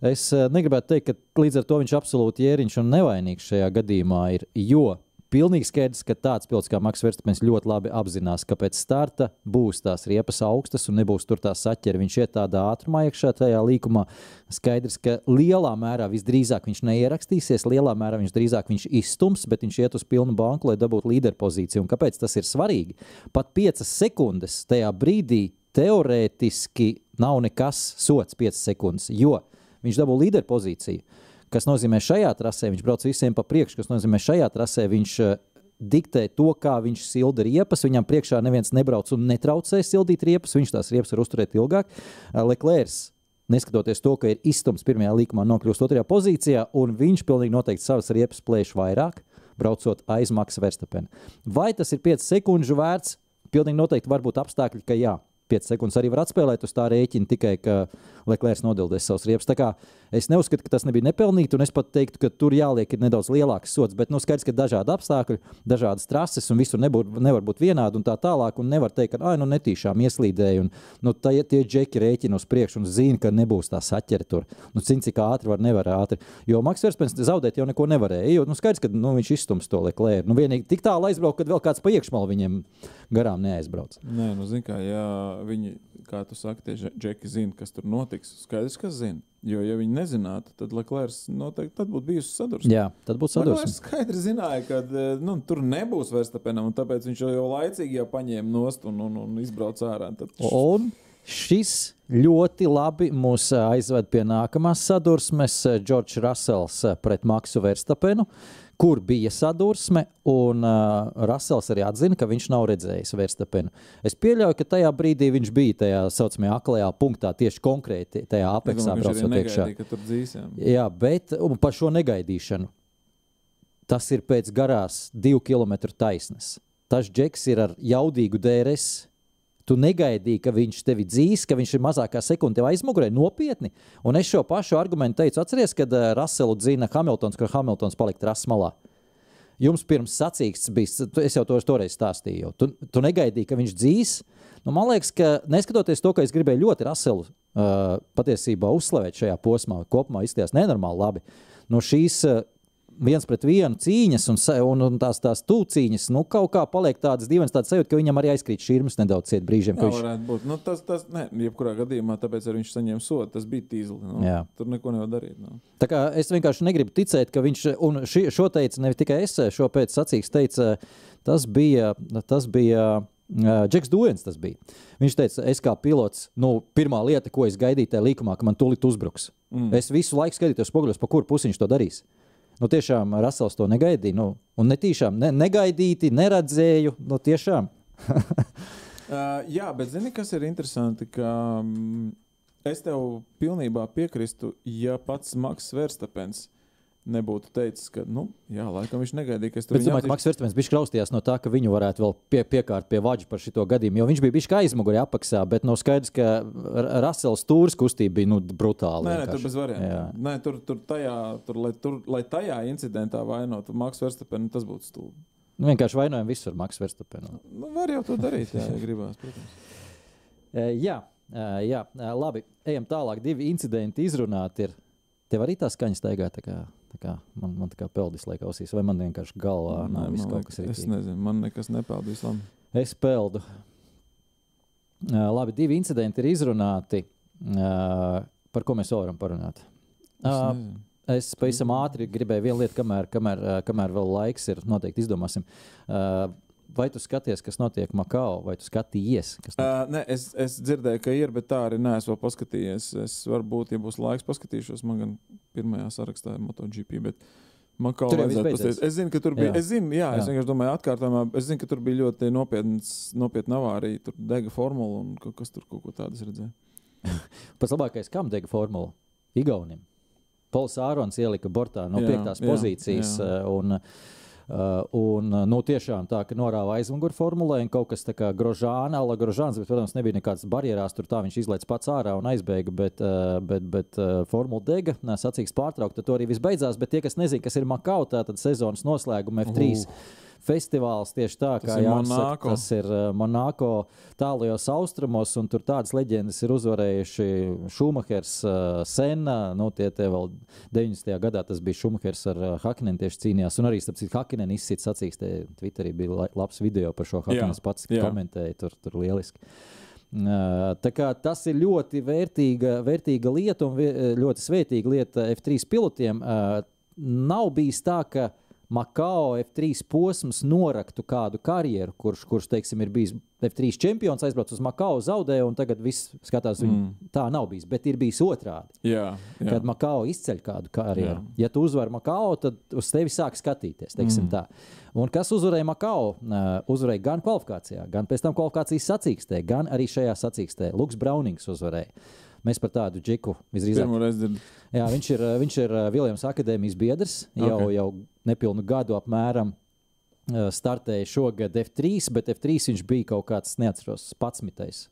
Es negribētu teikt, ka līdz ar to viņš absolūti ierīņš un nevainīgs šajā gadījumā ir. Jo pilnīgi skaidrs, ka tāds pilots kā Maks Verstapens ļoti labi apzinās, ka pēc starta būs tās riepas augstas un nebūs tur tā saķera. Viņš iet tādā ātrumā iekšā tajā līkumā. Skaidrs, ka lielā mērā visdrīzāk viņš neierakstīsies, lielā mērā viņš drīzāk viņš izstums, bet viņš iet uz pilnu banku, lai dabūtu līderpozīciju. Un kāpēc tas ir svarīgi? Pat 5 sekundes tajā brīdī teorētiski nav nekas sots 5 sekundes, jo viņš dabū līderpozīciju. Kas nozīmē, šajā trasē viņš brauc visiem pa priekšu, kas nozīmē, šajā trasē viņš uh, diktē to, kā viņš silda riepas. Viņam priekšā neviens nebrauc un netraucē sildīt riepas. Viņš tās riepas var uzturēt ilgāk. Uh, Leclerc, neskatoties to, ka ir izstums pirmajā līkumā, nokļūst otrajā pozīcijā, un viņš pilnīgi noteikti savas riepas plēš vairāk, braucot aiz Maksa Verstapena. Vai tas ir 5 sekundžu vērts? Pilnīgi noteikti var būt apstākļi, ka jā. 5 sekundes arī var atspēlēt uz tā rēķina, tikai ka Leclerc nodildēs savus riepas. Tā kā es neuzskatu, ka tas nebija nepelnīti, un es pat teiktu, ka tur jāliek nedaudz lielāks sots. Bet nu, skaidrs, ka dažādi apstākļi, dažādas trases, un visur nebūt, nevar būt vienādi un tā tālāk. Un nevar teikt, ka ah, nu, netīšām ieslīdēja. Un, nu, tā, tie džeki rēķina uz priekšu un zina, ka nebūs tā saķere tur. Nu, cik, cik ātri var, nevar ātri. Jo Maks Verspens zaudēt jau neko nevarēja. Jo nu, skaidrs, ka nu, viņš izstums to Leclerc. Nu, vienīgi tik tālu aizbraukt, kad vēl kāds pa iekšmalu viņiem garām neaizbrauc. Nē, nu, zin, kā, ja viņi, kā tu saki, tie džeki zina, kas tur notiks. Skaidrs, ka zina. Jo, ja viņi nezinātu, tad Leclerc noteikti tad būtu bijusi sadursme. Jā, tad būtu sadursme. Viņš skaidri zināja, ka nu, tur nebūs Verstapenam, un tāpēc viņš jau laicīgi jau paņēma nost un, un, un izbrauca ārā. Tad... Un šis ļoti labi mūs aizved pie nākamās sadursmes. Džordžs Rasels pret Maksu Verstapenu kur bija sadursme, un uh, Rasels arī atzina, ka viņš nav redzējis Verstapenu. Es pieļauju, ka tajā brīdī viņš bija tajā saucamajā aklajā punktā, tieši konkrēti tajā apeksā braucot iekšā. Jā, bet par šo negaidīšanu. Tas ir pēc garās divu kilometru taisnes. Tas džeks ir ar jaudīgu DRS Tu negaidīji, ka viņš tevi dzīs, ka viņš ir mazākā sekunde tev aizmugurē. Nopietni. Un es šo pašu argumentu teicu, atceries, kad uh, Raselu dzina Hamiltons, kad Hamiltons palika trases malā. Jums pirms sacīksts bija, es jau to toreiz stāstīju. Tu, tu negaidīji, ka viņš dzīs. Nu, man liekas, ka neskatoties to, ka es gribēju ļoti Raselu uh, patiesībā uzslavēt šajā posmā, kopumā izskatījās nenormāli labi. No šīs uh, viens pret vienu cīņas un, un, un tās, tās tūcīņas, nu, kaut kā paliek tādas divas tādas sajūtas, ka viņam arī aizkrīt šķirmas nedaudz ciet brīžiem. Jā, viņš... varētu būt. Nu, tas, tas, ne, jebkurā gadījumā, tāpēc arī viņš saņēma sodu. Tas bija tīzli. Nu, Jā. tur neko nevar darīt. Nu. Tā kā es vienkārši negribu ticēt, ka viņš, un ši, šo teica ne tikai es, šo pēc sacīks teica, tas bija, tas bija Uh, Džeks Dūjens tas bija. Viņš teica, es kā pilots, nu, pirmā lieta, ko es gaidīju tajā likumā, ka man tūlīt uzbruks. Mm. Es visu laiku skatītos spoguļos, pa kuru pusi viņš to darīs. Nu, tiešām Rasels to negaidīja. Nu, un ne tiešām ne, negaidīti, neredzēju. Nu, tiešām. [laughs] uh, jā, bet zini, kas ir interesanti? Ka, um, es tev pilnībā piekrītu, ja pats Maks Verstapens nebūtu teicis, ka, nu, jā, laikam viņš negaidīja, ka es tur biju. Es domāju, ka Maks Verstapens bija klausījās no tā, ka viņu varētu vēl pie, piekārt pie vaģa par šo gadījumu, jo viņš bija bijis aizmugurē apakšā, bet nav no skaidrs, ka Rasels stūris kustība bija nu, brutāla. Nē, nē, tur bez variantiem. Nē, tur, tur, tajā, tur, lai, tur, lai tajā incidentā vainotu Maks Verstapenu, tas būtu stulbi. Nu, vienkārši vainojam visur Maks Verstapenu. Nu, var jau to darīt, jā, ja gribās, protams. [laughs] jā, jā, labi, ejam tālāk. Divi incidenti izrunāti ir. Tev arī tā skaņa staigā. Tā kā, kā man, man tā kā peldis liek ausīs, vai man vienkārši galvā nav viss kaut kas rītīgi. Es nezinu, man nekas nepeldīs labi. Es peldu. Uh, labi, divi incidenti ir izrunāti. Uh, par ko mēs varam parunāt? Uh, es pavisam ātri gribēju vienu lietu, kamēr, kamēr, kamēr vēl laiks ir. Noteikti izdomāsim. Uh, vai tu skaties, kas notiek Makao, vai tu skatījies? Uh, nē, es, es dzirdēju, ka ir, bet tā arī neesmu paskatījies. Es varbūt, ja būs laiks, paskatīšos. Man gan pirmajā sarakstā ir MotoGP. Bet... Makau tur vajadzētu pastāstīt. Es zinu, ka tur bija. Jā. Es zinu, jā, jā. es vienkārši domāju, atkārtojumā. Es zinu, ka tur bija ļoti nopietna avārija. Tur dega formula un kaut kas tur kaut ko tādu redzēja. [laughs] Pats labākais, kam dega formula? Igaunim. Pols Ārons ielika bortā no jā, piektās jā, pozīcijas. Jā. Un, Uh, un, uh, nu, tiešām tā, ka norāva aizmugurē formulē, un kaut kas tāds kā grožāna, ala grožāns, bet, protams, nebija nekādas barjeras. Tur tā viņš izlaiž pats ārā un aizbēga, bet, uh, bet, bet formula dega, sacīks pārtraukt, tad to arī viss beidzās. Bet tie, kas nezina, kas ir Makau, tad sezonas noslēguma F3. Uh festivāls tieši tā, kā Jānis tas ir uh, Monako tālajos austrumos, un tur tādas leģendas ir uzvarējuši Šumahers, uh, Senna, nu tie te vēl 90. gadā tas bija Šumahers ar uh, Hakinenu tieši cīnījās, un arī, starp citu, Hakinenu izsīt sacīks, te Twitterī bija labs video par šo Hakinenu, pats jā. komentēja, tur, tur lieliski. Tā kā tas ir ļoti vērtīga, vērtīga lieta un ļoti svētīga lieta F3 pilotiem. Nav bijis tā, ka Makao F3 posms noraktu kādu karjeru, kurš, kurš teiksim, ir bijis F3 čempions, aizbraucis uz Makao, zaudēja, un tagad viss skatās, viņu. Mm. tā nav bijis. Bet ir bijis otrādi. Jā, jā. Kad Makao izceļ kādu karjeru. Jā. Ja tu uzvari Makao, tad uz tevi sāk skatīties. Mm. Tā. Un kas uzvarēja Makao? Uzvarēja gan kvalifikācijā, gan pēc tam kvalifikācijas sacīkstē, gan arī šajā sacīkstē. Luks Braunings uzvarēja. Mēs par tādu džiku visdrīzāk. Jā, viņš ir, viņš ir Viljams Akadēmijas biedrs jau, okay. jau nepilnu gadu apmēram. Startēja šogad F3, bet F3 viņš bija kaut kāds, neatceros, 11.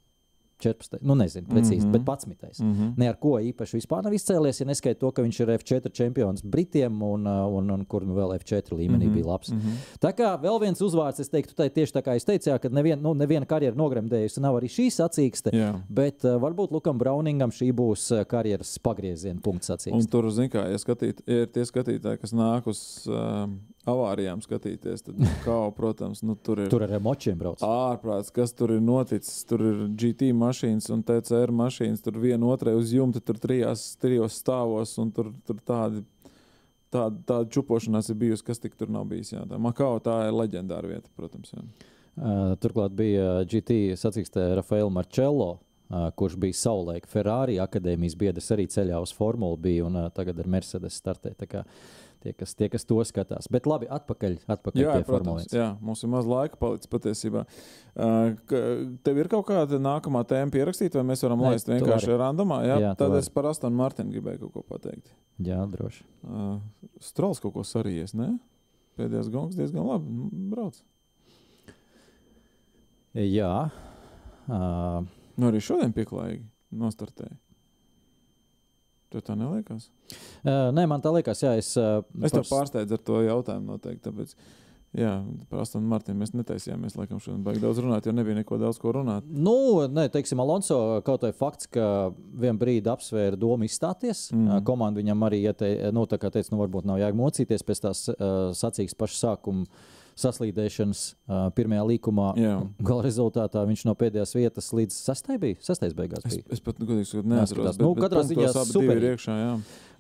14. Nu, nezinu, precīzi, mm. -hmm. bet 11. Mm. -hmm. Ne ar ko īpaši vispār nav izcēlies, ja neskaita to, ka viņš ir F4 čempions Britiem un, uh, un, un kur nu vēl F4 līmenī mm. -hmm. bija labs. Mhm. Tā kā vēl viens uzvārds, es teiktu, tai tieši tā kā es teicu, ka nevien, nu, neviena karjera nogremdējusi, nav arī šī sacīkste. Jā. Bet uh, varbūt Lukam Brauningam šī būs uh, karjeras pagrieziena punkts Un sacīkste. tur, zināmā mērā, ja, skatīt, ir tie skatītāji, kas nāk uz um, avārijām skatīties, tad, kā, protams, nu, tur ir Tur ar močiem brauc. ārprāts, kas tur ir noticis. Tur ir GT mašīnas un TCR mašīnas, tur viena otrai uz jumta, tur trijās, trijos stāvos, un tur, tur tādi. Tāda, tāda čupošanās ir bijusi, kas tik tur nav bijis. Jā. Tā Makao tā ir leģendāra vieta, protams. Jā. Uh, turklāt bija GT sacīkstē Rafaela Marčello. Uh, kurš bija savulaik Ferrari akadēmijas biedrs, arī ceļā uz formulu bija un uh, tagad ar Mercedes startē. Kā Tie kas, tie, kas to skatās. Bet labi, atpakaļ, atpakaļ Jā, pie 1. Jā, mums ir maz laika palicis patiesībā. Uh, tev ir kaut kāda nākamā tēma pierakstīta, vai mēs varam Nē, laist vienkārši randomā? Jā, Jā, tad es par Astonu Martinu gribēju kaut ko pateikt. Jā, droši. Uh, Strols kaut ko sarījies, ne? Pēdējais gongs diezgan labi nu, brauc. Jā. Uh, Nu, arī šodien pieklājīgi nostartēja. Tev tā neliekas? uh, nē, man tā liekas, jā, es. Uh, Es tev par- pārsteidzu ar to jautājumu noteikti. Tāpēc, jā, par Astonu Martinu mēs netaisījāmies, laikam, šodien baigi daudz runāt, jo nebija neko daudz ko runāt. Nu, nē, teiksim, Alonso kaut vai fakts, ka vien brīdi apsvēra domu izstāties. Mm. Komanda viņam arī ieteica, nu, tā kā teica, nu, varbūt nav jēga mocīties pēc tās uh, sacīks paša sākuma saslīdēšanas uh, pirmajā līkumā. Gala rezultātā viņš no pēdējās vietas līdz sastai bija. Sastais beigās Es, bija. es pat godīgi sakot, neatceros. Jāskatās. Nu, katrā ziņā ir iekšā. Jā.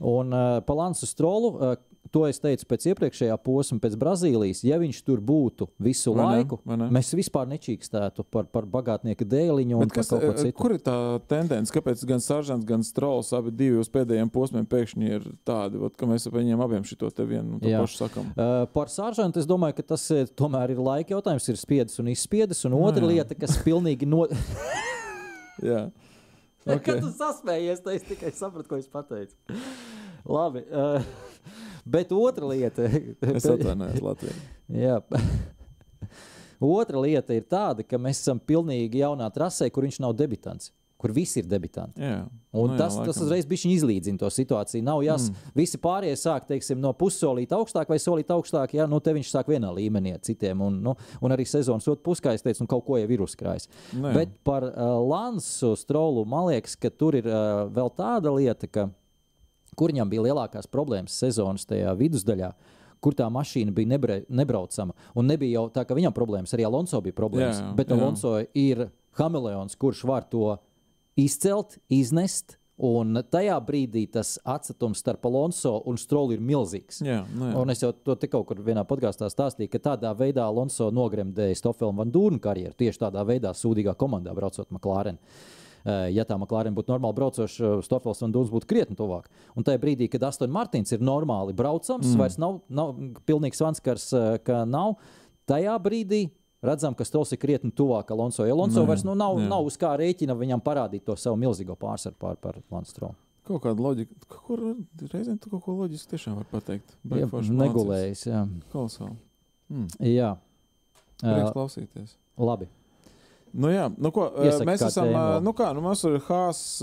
Un uh, par Lansu Strolu, uh, to es teicu pēc iepriekšējā posma, pēc Brazīlijas. Ja viņš tur būtu visu Vai ne? laiku, Vai ne? mēs vispār nečīkstētu par, par bagātnieku dēliņu un Bet kas, par kaut ko citu. kur ir tā tendence? Kāpēc gan Saržants, gan Strauss abi divi uz pēdējiem posmiem pēkšņi ir tādi, ot, ka mēs par viņiem abiem šito te vienu un to Jā. pašu sakam? Uh, par sāržantu es domāju, ka tas tomēr ir laika jautājums. Ir spiedis un izspiedis. Un otra jā. lieta, kas pilnīgi no. [laughs] Jā. Kad Okay. tu sasmējies, tad es tikai sapratu, ko es pateicu. Labi. Uh, bet otra lieta. Es atvainojos Latvijai. Jā. Otra lieta ir tāda, ka mēs esam pilnīgi jaunā trasē, kur viņš nav debitants, kur visi ir debitanti. Jā. Un Nu nu, tas, jā, tas uzreiz bija izlīdzina to situāciju. Nav jās, mm. visi pārējie sāk teiksim, no pussolīta augstāk vai solīta augstāk. Jā, nu, te viņš sāk vienā līmenī ar citiem. Un, nu, un arī sezonas otru pusē, kā es teicu, nu, kaut ko jau ir uzkrājis. Nu jā. Bet par uh, Lansu strolu man liekas, ka tur ir uh, vēl tāda lieta, ka kur viņam bija lielākās problēmas sezonas tajā vidusdaļā. Kur tā mašīna bija nebre, nebraucama. Un nebija jau tā, ka viņam problēmas, arī Alonso bija problēmas. Jā, jā, bet jā. Alonso ir hameleons, kurš var to izcelt, iznest. Un tajā brīdī tas atstatums starp Alonso un Strolu ir milzīgs. Jā, nu jā. Un es jau to te kaut kur vienā podkāstā stāstīju, ka tādā veidā Alonso nogremdēja Stofelu un Dūnu karjeru. Tieši tādā veidā, sūdīgā komandā braucot McLaren. Eh, Ja tā McLaren būtu normāli braucoša, Stofels un Dūns būtu krietni tuvāk. Un tajā brīdī, kad Astoņš Martins ir normāli braucams, mm. vairs nav, nav pilnīgs vanskars, eh, ka nav. Tajā brīdī redzam, ka Strols ir krietni tuvāk Alonso. Alonso Nē, vairs nu, nav, jā. nav uz kā rēķina viņam parādīt to savu milzīgo pārsvaru pār, pār Lanstrolu. Kaut kāda loģika. Kur reizēm tu kaut ko loģisku tiešām var pateikt? Mācies. Negulējis. Jā. Kolosāli. Mm. jā. Prieks Uh, klausīties. labi. Nu, jā, nu, ko, Iesaki mēs esam. vēl. Nu, kā, nu, mums ir Hāzs,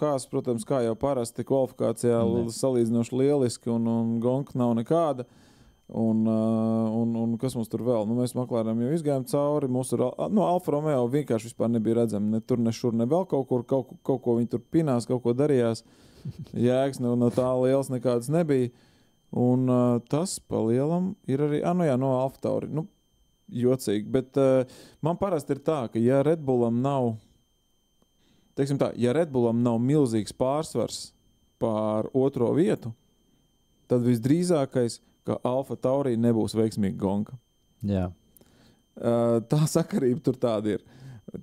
Hās, protams, kā jau parasti kvalifikācijā, salīdzinoši lieliski, un, un gonka nav nekāda. Un, eh, un, un kas mums tur vēl? Nu, mēs meklējām, jau izgājām cauri. Mums ir nu, Alfa Romeo vienkārši nebija redzama. Ne tur, ne šur, ne vēl kaut kur. Kaut, kaut ko viņi tur pinās, kaut ko darījās. [laughs] Jēgas no, no tā liels nekādas nebija. Un uh, tas pa lielam ir arī ah, nu, jā, no Alfa Tauri. Nu, jocīgi. Bet uh, man parasti ir tā, ka ja Redbullam nav, teiksim tā, ja Redbullam nav milzīgs pārsvars pār otro vietu, tad visdrīzākais, ka Alfa Taurī nebūs veiksmīga gonka. Jā. Tā sakarība tur tāda ir.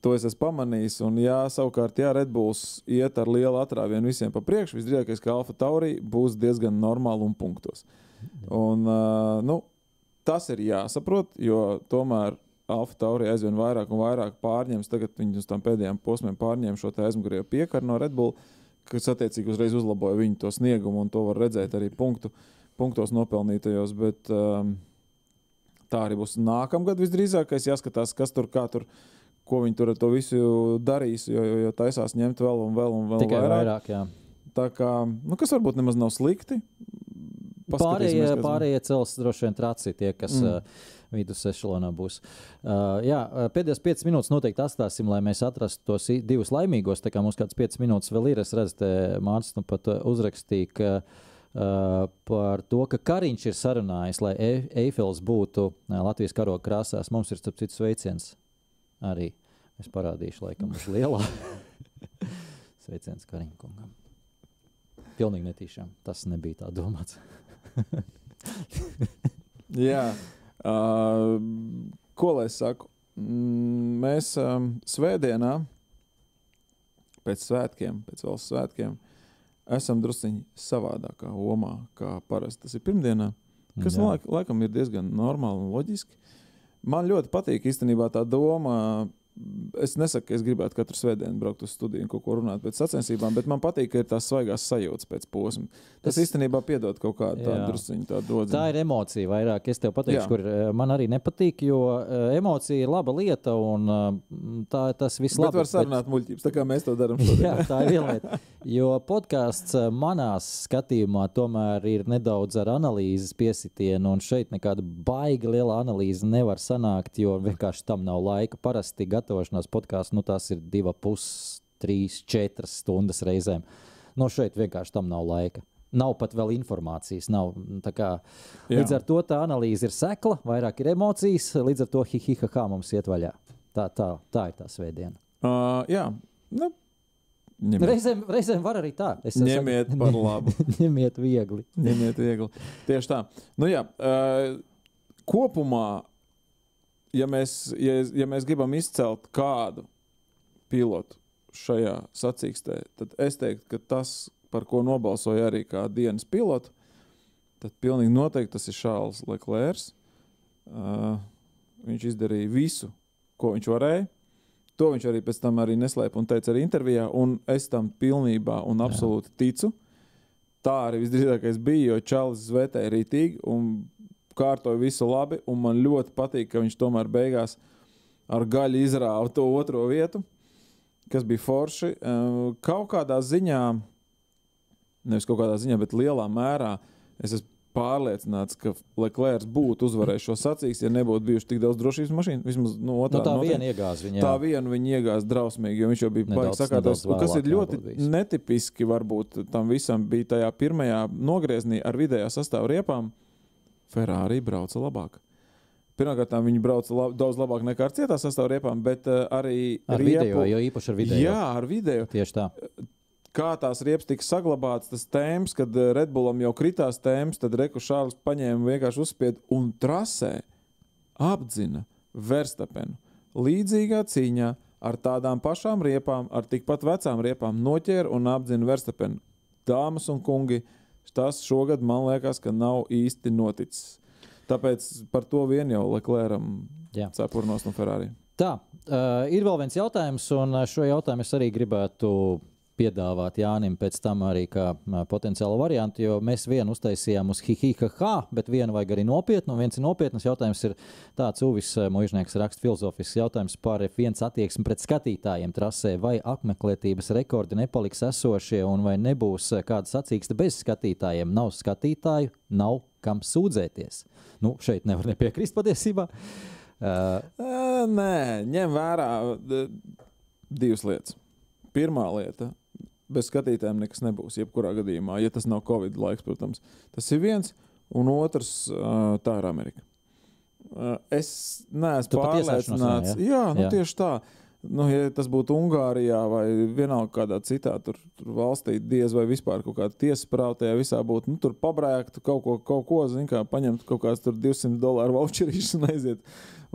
To es esmu pamanījis. Un, jā, savukārt, ja Redbulls iet ar lielu atrāvienu visiem pa priekšu, visdrīzākais, ka Alfa Taurī būs diezgan normāli un punktos. Un, nu, tas ir jāsaprot, jo tomēr Alfa Taurī aizvien vairāk un vairāk pārņems. Tagad viņi uz tām pēdējām posmiem pārņēma šo aizmugurējo piekaru no Redbull, kas attiecīgi uzreiz uzlaboja viņu to sniegumu, un to var redzēt arī punktu, punktos nopelnītajos. Bet, um, tā arī būs nākamgad visdrīzākais. Jāskatās, kas tur kā tur. ko viņi tur ar to visu darīs, jo, jo, jo taisās ņemt vēl un vēl un vēl Tikai vairāk. vairāk, jā. Tā kā, nu, kas varbūt nemaz nav slikti. Pārējie, pārējie cels droši vien traci tie, kas Mm. uh, vidus ešalonā būs. Uh, jā, uh, pēdējās 5 minūtes noteikti atstāsim, lai mēs atrastu tos divus laimīgos. Tā kā mums kāds 5 minūtes vēl ir, es redzu, Mārcis nu pat uh, uzrakstīja, ka uh, par to, ka Kariņš ir sarunājis, lai e Eifels būtu uh, Latvijas karoga krāsās. Mums ir starp citu sveiciens arī. Es parādīšu, laikam, uz lielā. [laughs] sveiciens Kariņkungam. Pilnīgi netīšām. Tas nebija tā domāts. [laughs] Jā, uh, ko lai saku? Mm, Mēs um, svētdienā, pēc svētkiem, pēc valsts svētkiem, esam druskuļi savādākā omā, kā parasti tas ir pirmdienā. Kas Jā. laik, laikam ir diezgan normāli un loģiski. Man ļoti patīk īstenībā tā doma. Es nesaku, ka es gribētu katru svētdienu braukt uz studiju un kaut ko runāt pēc sacensībām, bet man patīk, ka ir tās svaigās sajūtas pēc posma. Tas Es- īstenībā piedod kaut kādu Jā. tādu druskuļu tādu Tā dodziņu. ir emocija vairāk. Es tev pateikšu, Jā. kur eh, man arī nepatīk, jo eh, emocija ir laba lieta un eh, tā, tas viss Bet labi. var sarunāt muļķības, tā kā mēs to darām Jā, šodien. tā ir viena lieta. Jo podkāsts eh, manā skatījumā tomēr ir nedaudz ar analīzes piesitienu, un šeit nekāda baigi liela analīze nevar sanākt, jo vienkārši tam nav laika. Parasti gatavošanās podkāsts, nu tās ir divas, pus, trīs, četras stundas reizēm. No šeit vienkārši tam nav laika. Nav pat vēl informācijas. Nav, tā kā, līdz ar to tā analīze ir sekla, vairāk ir emocijas, līdz ar to hihihaha mums iet vaļā. Tā, tā, tā ir tā svētdiena. Uh, jā, nu, ņemiet, Reizēm, reizēm var arī tā. Es saku, ņemiet par labu. [laughs] ņemiet viegli. Ņemiet viegli. Tieši tā. Nu, jā, uh, kopumā, ja mēs, ja, ja mēs gribam izcelt kādu pilotu šajā sacīkstē, tad es teiktu, ka tas, par ko nobalsoja arī kā dienas pilots, tad pilnīgi noteikti tas ir Šāls Leclerc. Uh, viņš izdarīja visu, ko viņš varēja. To viņš arī pēc tam arī neslēpa un teica arī intervijā, un es tam pilnībā un absolūti ticu. Tā arī visdrīzākais bija, jo Čālijs zvērtēja rītīgi un kārtoja visu labi. un Man ļoti patīk, ka viņš tomēr beigās ar gaļu izrāva to otro vietu, kas bija forši. Eh, Kaut kādā ziņā, nevis kaut kādā ziņā, bet lielā mērā es esmu pārliecināts, ka Leclerc būtu uzvarējis šo sacīkstu, ja nebūtu bijuši tik daudz drošības mašīnu. Vismaz no Nu, otrā tā noteikti. viena iegāza viņu. Tā viena viņa iegāza drausmīgi, jo viņš jau bija nedaudz Un Kas ir ļoti netipiski, varbūt tam visam bija tajā pirmajā nogriezienī ar vidējā sastāvā riepām. Ferrari brauca labāk. Pirmkārt, viņi brauca lab, daudz labāk nekā ar cietā sastāvā riepām, bet uh, arī Ar video, jo īpaši ar video. Jā, ar video. Tieši tā. Kā tās riepas tika saglabātas, tas tēmas, kad eh, Red Bullam jau kritās tēmas, tad Reku Šārls paņēma vienkārši uzspied un trasē apdzina Verstapenu. Līdzīgā cīņā ar tādām pašām riepām, ar tikpat vecām riepām noķēra un apdzina Verstapenu. Dāmas un kungi, tas šogad man liekas, ka nav īsti noticis. Tāpēc par to vien jau Leclercam cepurnos no Ferrari. Tā, uh, ir vēl viens jautājums, un šo jautājumu es arī gribētu piedāvāt Jānim pēc tam arī kā potenciālu variantu, jo mēs vienu uztaisījām uz hihihaha, bet vienu vajag arī nopietnu, un viens ir nopietnas jautājums ir tāds Uvis Mūžnieks raksta filozofisks jautājums par F1 attieksmi pret skatītājiem trasē, vai apmeklētības rekordi nepaliks esošie, un vai nebūs kāda sacīksta bez skatītājiem. Nav skatītāju, nav kam sūdzēties. Nu, šeit nevar nepiekrist patiesībā. Uh, Nē, ņem vērā divas lietas. Pirmā lieta. Bez skatītājiem nekas nebūs. Jebkurā gadījumā, ja tas nav Covid laiks, protams, tas ir viens. Un otrs, tā ir Amerika. Es neesmu pārliecināts. runā, Jā, nu, Jā. tieši tā. Nu, ja tas būtu Ungārijā vai vienalga kādā citā tur, tur valstī, diez vai vispār kaut kāda tiesas prāva tajā visā būtu, nu, tur pabrēkt kaut ko, kaut ko zin, kā, paņemt kaut kāds tur 200 dolāru voucherīšus un aiziet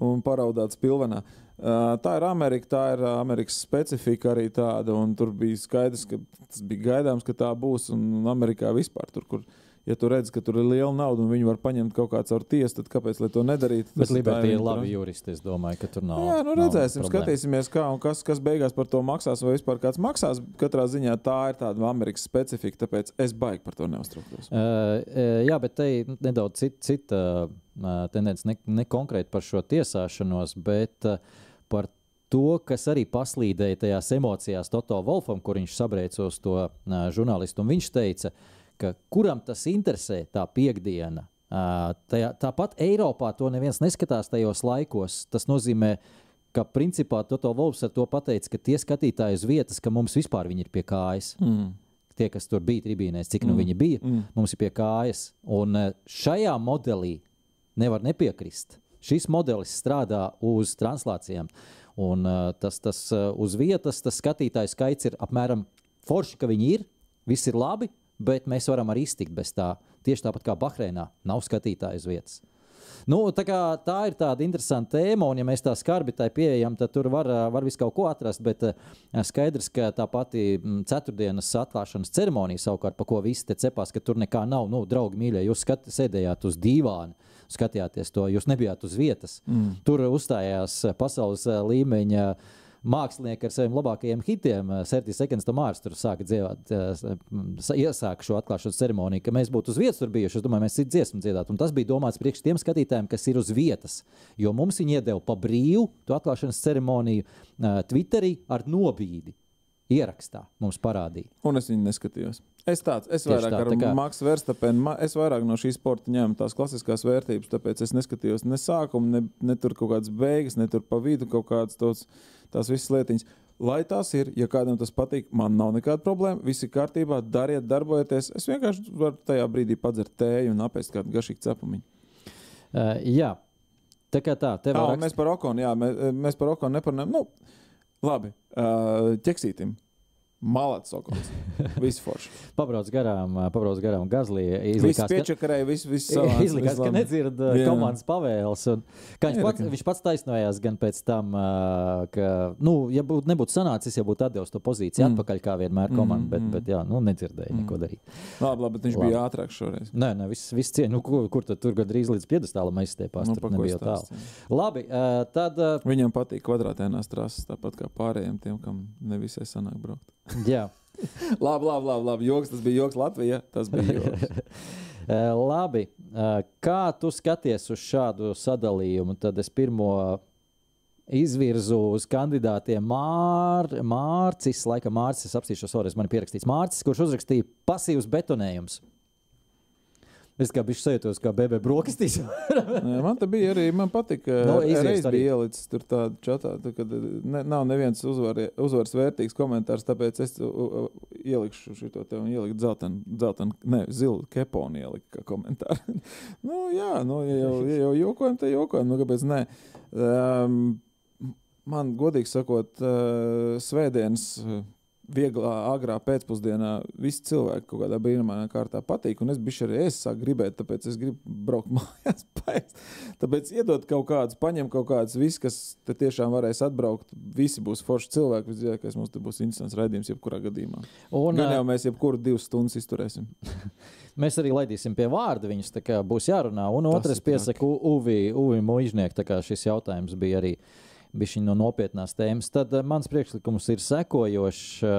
un paraudāt spilvenā. Uh, tā ir Amerika, tā ir Amerikas specifika arī tāda, un tur bija skaidrs, ka tas bija gaidāms, ka tā būs, un, Amerikā vispār tur, kur, ja tu redz, ka tur ir liela nauda un viņi var paņemt kaut kāds ar tiesu, tad kāpēc, lai to nedarītu? Bet Liberty ir labi juristi. Es domāju, ka tur nav. Jā, nu nav redzēsim, problēma. skatīsimies, kā un kas, kas beigās par to maksās, vai vispār kāds maksās. Katrā ziņā tā ir tāda Amerikas specifika, tāpēc es baigi par to neuztrauktos. Uh, jā, bet te ir nedaudz cita cit, uh, tendence, ne, ne konkrēti par šo tiesāšanos, bet uh, par to, kas arī paslīdēja tajās emocijās Toto Wolfam, kur viņš sabrēca uz to uh, žurnālistu. un Viņš teica, ka kuram tas interesē, tā piekdiena. Uh, tajā, tāpat Eiropā to neviens neskatās tajos laikos. Tas nozīmē, ka principā Toto Wolfs ar to pateica, ka tie skatītāji uz vietas, ka mums vispār viņi ir pie kājas. Mm. Tie, kas tur bija tribīnēs, cik nu viņi bija, Mm. mums ir pie kājas. Un šajā modelī nevar nepiekrist. Šis modelis strādā uz translācijām. Un, uh, tas, tas uh, uz vietas, tas skatītāju skaits ir apmēram forši, ka viņi ir. Viss ir labi, bet mēs varam arī iztikt bez tā. Tieši tāpat kā Bahreinā, nav skatītāju uz vietas. Nu, tā, kā, tā ir tāda interesanta tēma, un, ja mēs tā skarbi tai pieejam, tad tur var, ā, var visu kaut ko atrast. Bet ā, skaidrs, ka tā pati mm, ceturtdienas atklāšanas ceremonija, savukārt, pa ko visi te cepās, ka tur nekā nav. Nu, draugi, mīļie, jūs skat, sēdējāt uz dīvāna, skatījāties to, jūs nebijāt uz vietas. Mm. Tur uzstājās ā, pasaules ā, līmeņa mākslinieki ar saviem labākajiem hitiem. Sertīs Sekundes Tomārs tur sāka dziedāt, iesāka šo atklāšanas ceremoniju, ka mēs būtu uz vietas tur bijuši. Es domāju, mēs citu dziesmu dziedātu. Un tas bija domāts priekš tiem skatītājiem, kas ir uz vietas. Jo mums viņi iedeva pa brīvu to atklāšanas ceremoniju Twitterī ar nobīdi. Ierakstā mums parādīja. Un es viņu neskatījos. Es tāds, es Tieši vairāk tā, ar tā kā- Maksu Verstapenu, es vairāk no šīs sporta ņēmu tās klasiskās vērtības, tāpēc es neskatījos ne sākumu, ne, ne tur kaut kādas beigas, ne tur pa vidu kaut kādas tos, tās visas lietiņas. Lai tās ir, ja kādam tas patīk, man nav nekāda problēma. Viss ir kārtībā, dariet, darbojieties. Es vienkārši varu tajā brīdī padzert tēju un apēst kādu garšīgu cepumiņu. Uh, jā, tā kā tā, tev un mēs par okonu, jā, mēs, mēs par okonu neparunājam. Nu, labi, uh, ķeksītim. Malāts okols. [laughs] Viss forši. pabrauc garām, pabrauc garām Gazlī. Izlikās, ka- piečakarēja, viss, viss savāds, Izlikās, viss ka [laughs] nedzird Jā. komandas pavēles. un Kā viņš, Jā, pats, viņš pats taisnojās gan pēc tam, ka, nu, ja būt, nebūtu sanācis, ja būtu atdevis to pozīciju mm. Mm. atpakaļ, kā vienmēr komanda, mm, bet, bet jā, nu, nedzirdēja mm. neko darīt. Labi, labi, bet viņš Labi. bija ātrāks šoreiz. Nē, nē, viss, viss cieņa, nu, kur, kur tad tur gandrīz līdz piedestālam aizstiepās, Nu, tur nebija tālu. Labi, tad, Viņam patīk kvadrātēnās trases, tāpat kā pārējiem tiem, kam nevisai sanāk braukt. Jā. [laughs] labi, labi, labi, labi. Joks, tas bija joks Latvijā. Tas bija joks. Uh, [laughs] labi, uh, kā tu skaties uz šādu sadalījumu? Tad es pirmo izvirzu uz kandidātiem Mār, Mārcis, laikam Mārcis, apstīšos vēlreiz, man ir pierakstīts Mārcis, kurš uzrakstīja pasīvs betonējums. Es kā bijuši sajūtos, kā bebē brokastīs. [laughs] Man te bija arī, man patika, [laughs] ka izviest reiz bija ielicis tur tādu čatā, tā, kad ne, nav neviens uzvar, uzvaras vērtīgs komentārs, tāpēc es u, u, ielikšu šo te un ieliku dzeltenu, dzeltenu, ne, zilu keponu ieliku kā komentāru. [laughs] nu, jā, nu, ja jau, ja jau jokojam, tad jokojam, nu, kāpēc nē. Um, man, godīgi sakot, uh, svētdienas uh, vieglā, agrā pēcpusdienā visi cilvēki kaut kādā brīnumainā kārtā patīk. Un es biju arī es sāku gribēt, tāpēc es gribu braukt [laughs] mājās. Paēst. Tāpēc iedod kaut kādus, paņem kaut kādus, visi, kas te tiešām varēs atbraukt. Visi būs forši cilvēki. Visdrīzākais mums te būs interesants raidījums, jebkurā gadījumā. Un, Gan jau uh, mēs jebkuru divas stundas izturēsim. [laughs] mēs arī laidīsim pie vārda viņus, tā kā būs jārunā. Un otrs piesaka Uvi, Uvi Muižnieku, tā kā šis jautājums bija arī. Bišķiņ no nopietnās tēmas. Tad uh, mans priekšlikums ir sekojošs. Uh,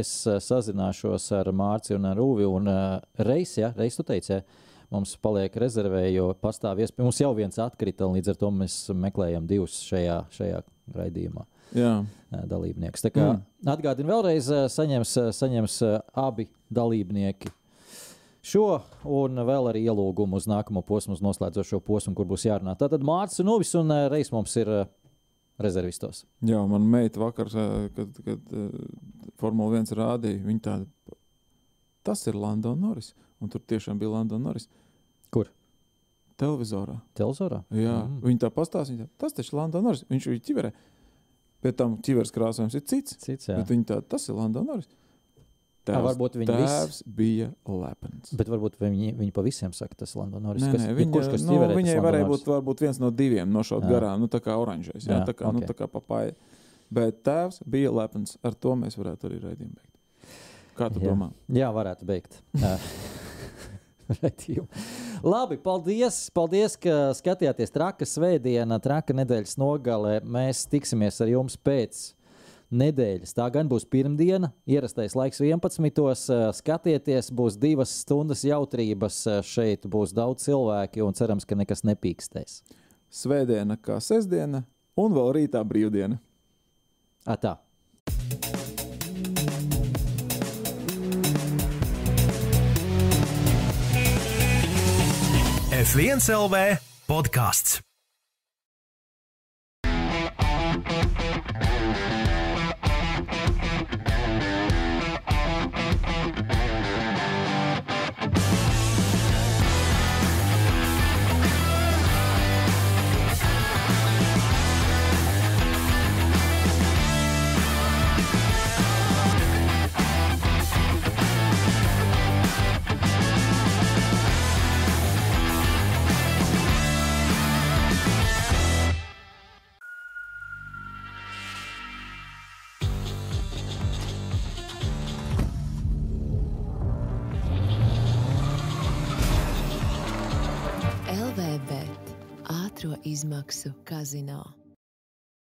es uh, sazināšos ar Mārciņu un ar Uvi. Un reizes, ja, reiz tu teici, ja, mums paliek rezervē, jo pastāv iespēja. Mums jau viens atkrita, un līdz ar to mēs meklējam divus šajā, šajā raidījumā Jā, dalībniekus. Tā kā mm. Atgādinu vēlreiz, saņems, saņems abi dalībnieki. Šo un vēl arī ielūgumu uz nākamo posmu, uz noslēdzošo posmu, kur būs jārunā. Tātad Mārcis un Uvis un Reis mums ir rezervistos. Jā man meita vakar, kad, kad Formula 1 rādīja, viņa tāda, tas ir Landon Norris. Un tur tiešām bija Landon Norris. Kur? Televizorā. Telzorā? Jā, mm. viņa tā pastāstīja, tas taču ir Landon Norris. Viņš ir ķiverē. Pēc tam ķiveres krāsojums ir cits. Cits, jā. Bet viņa tā, tas ir Landon Norris. Ā, varbūt visi- tēvs bija lepns. Bet varbūt viņi, viņi pa visiem saka, tas ir Landon Norris. Nē, kas, nē, viņa, viņa, kurš, kas nu, tas viņai varēja būt varbūt viens no diviem nošaut Jā. garām, nu tā kā oranžais, jā, Jā, tā kā, nu, ok. tā kā papāja. Bet tēvs bija lepns. Ar to mēs varētu arī raidījumu beigt. Kā tu Jā. domā? Jā, varētu beigt. [laughs] Raidījumu. Labi, paldies, paldies, ka skatījāties traka svētdienā, traka nedēļas nogalē. Mēs tiksimies ar jums pēc nedēļas. Tā gan būs pirmdiena, ierastais laiks 11. Ā, Skatieties, būs divas stundas jautrības. Ā, Šeit būs daudz cilvēki un cerams, ka nekas nepīkstēs. Svētdiena kā sestdiena un vēl rītā brīvdiena. Atā. F1 LV podkāsts. LVB ātro izmaksu kazino.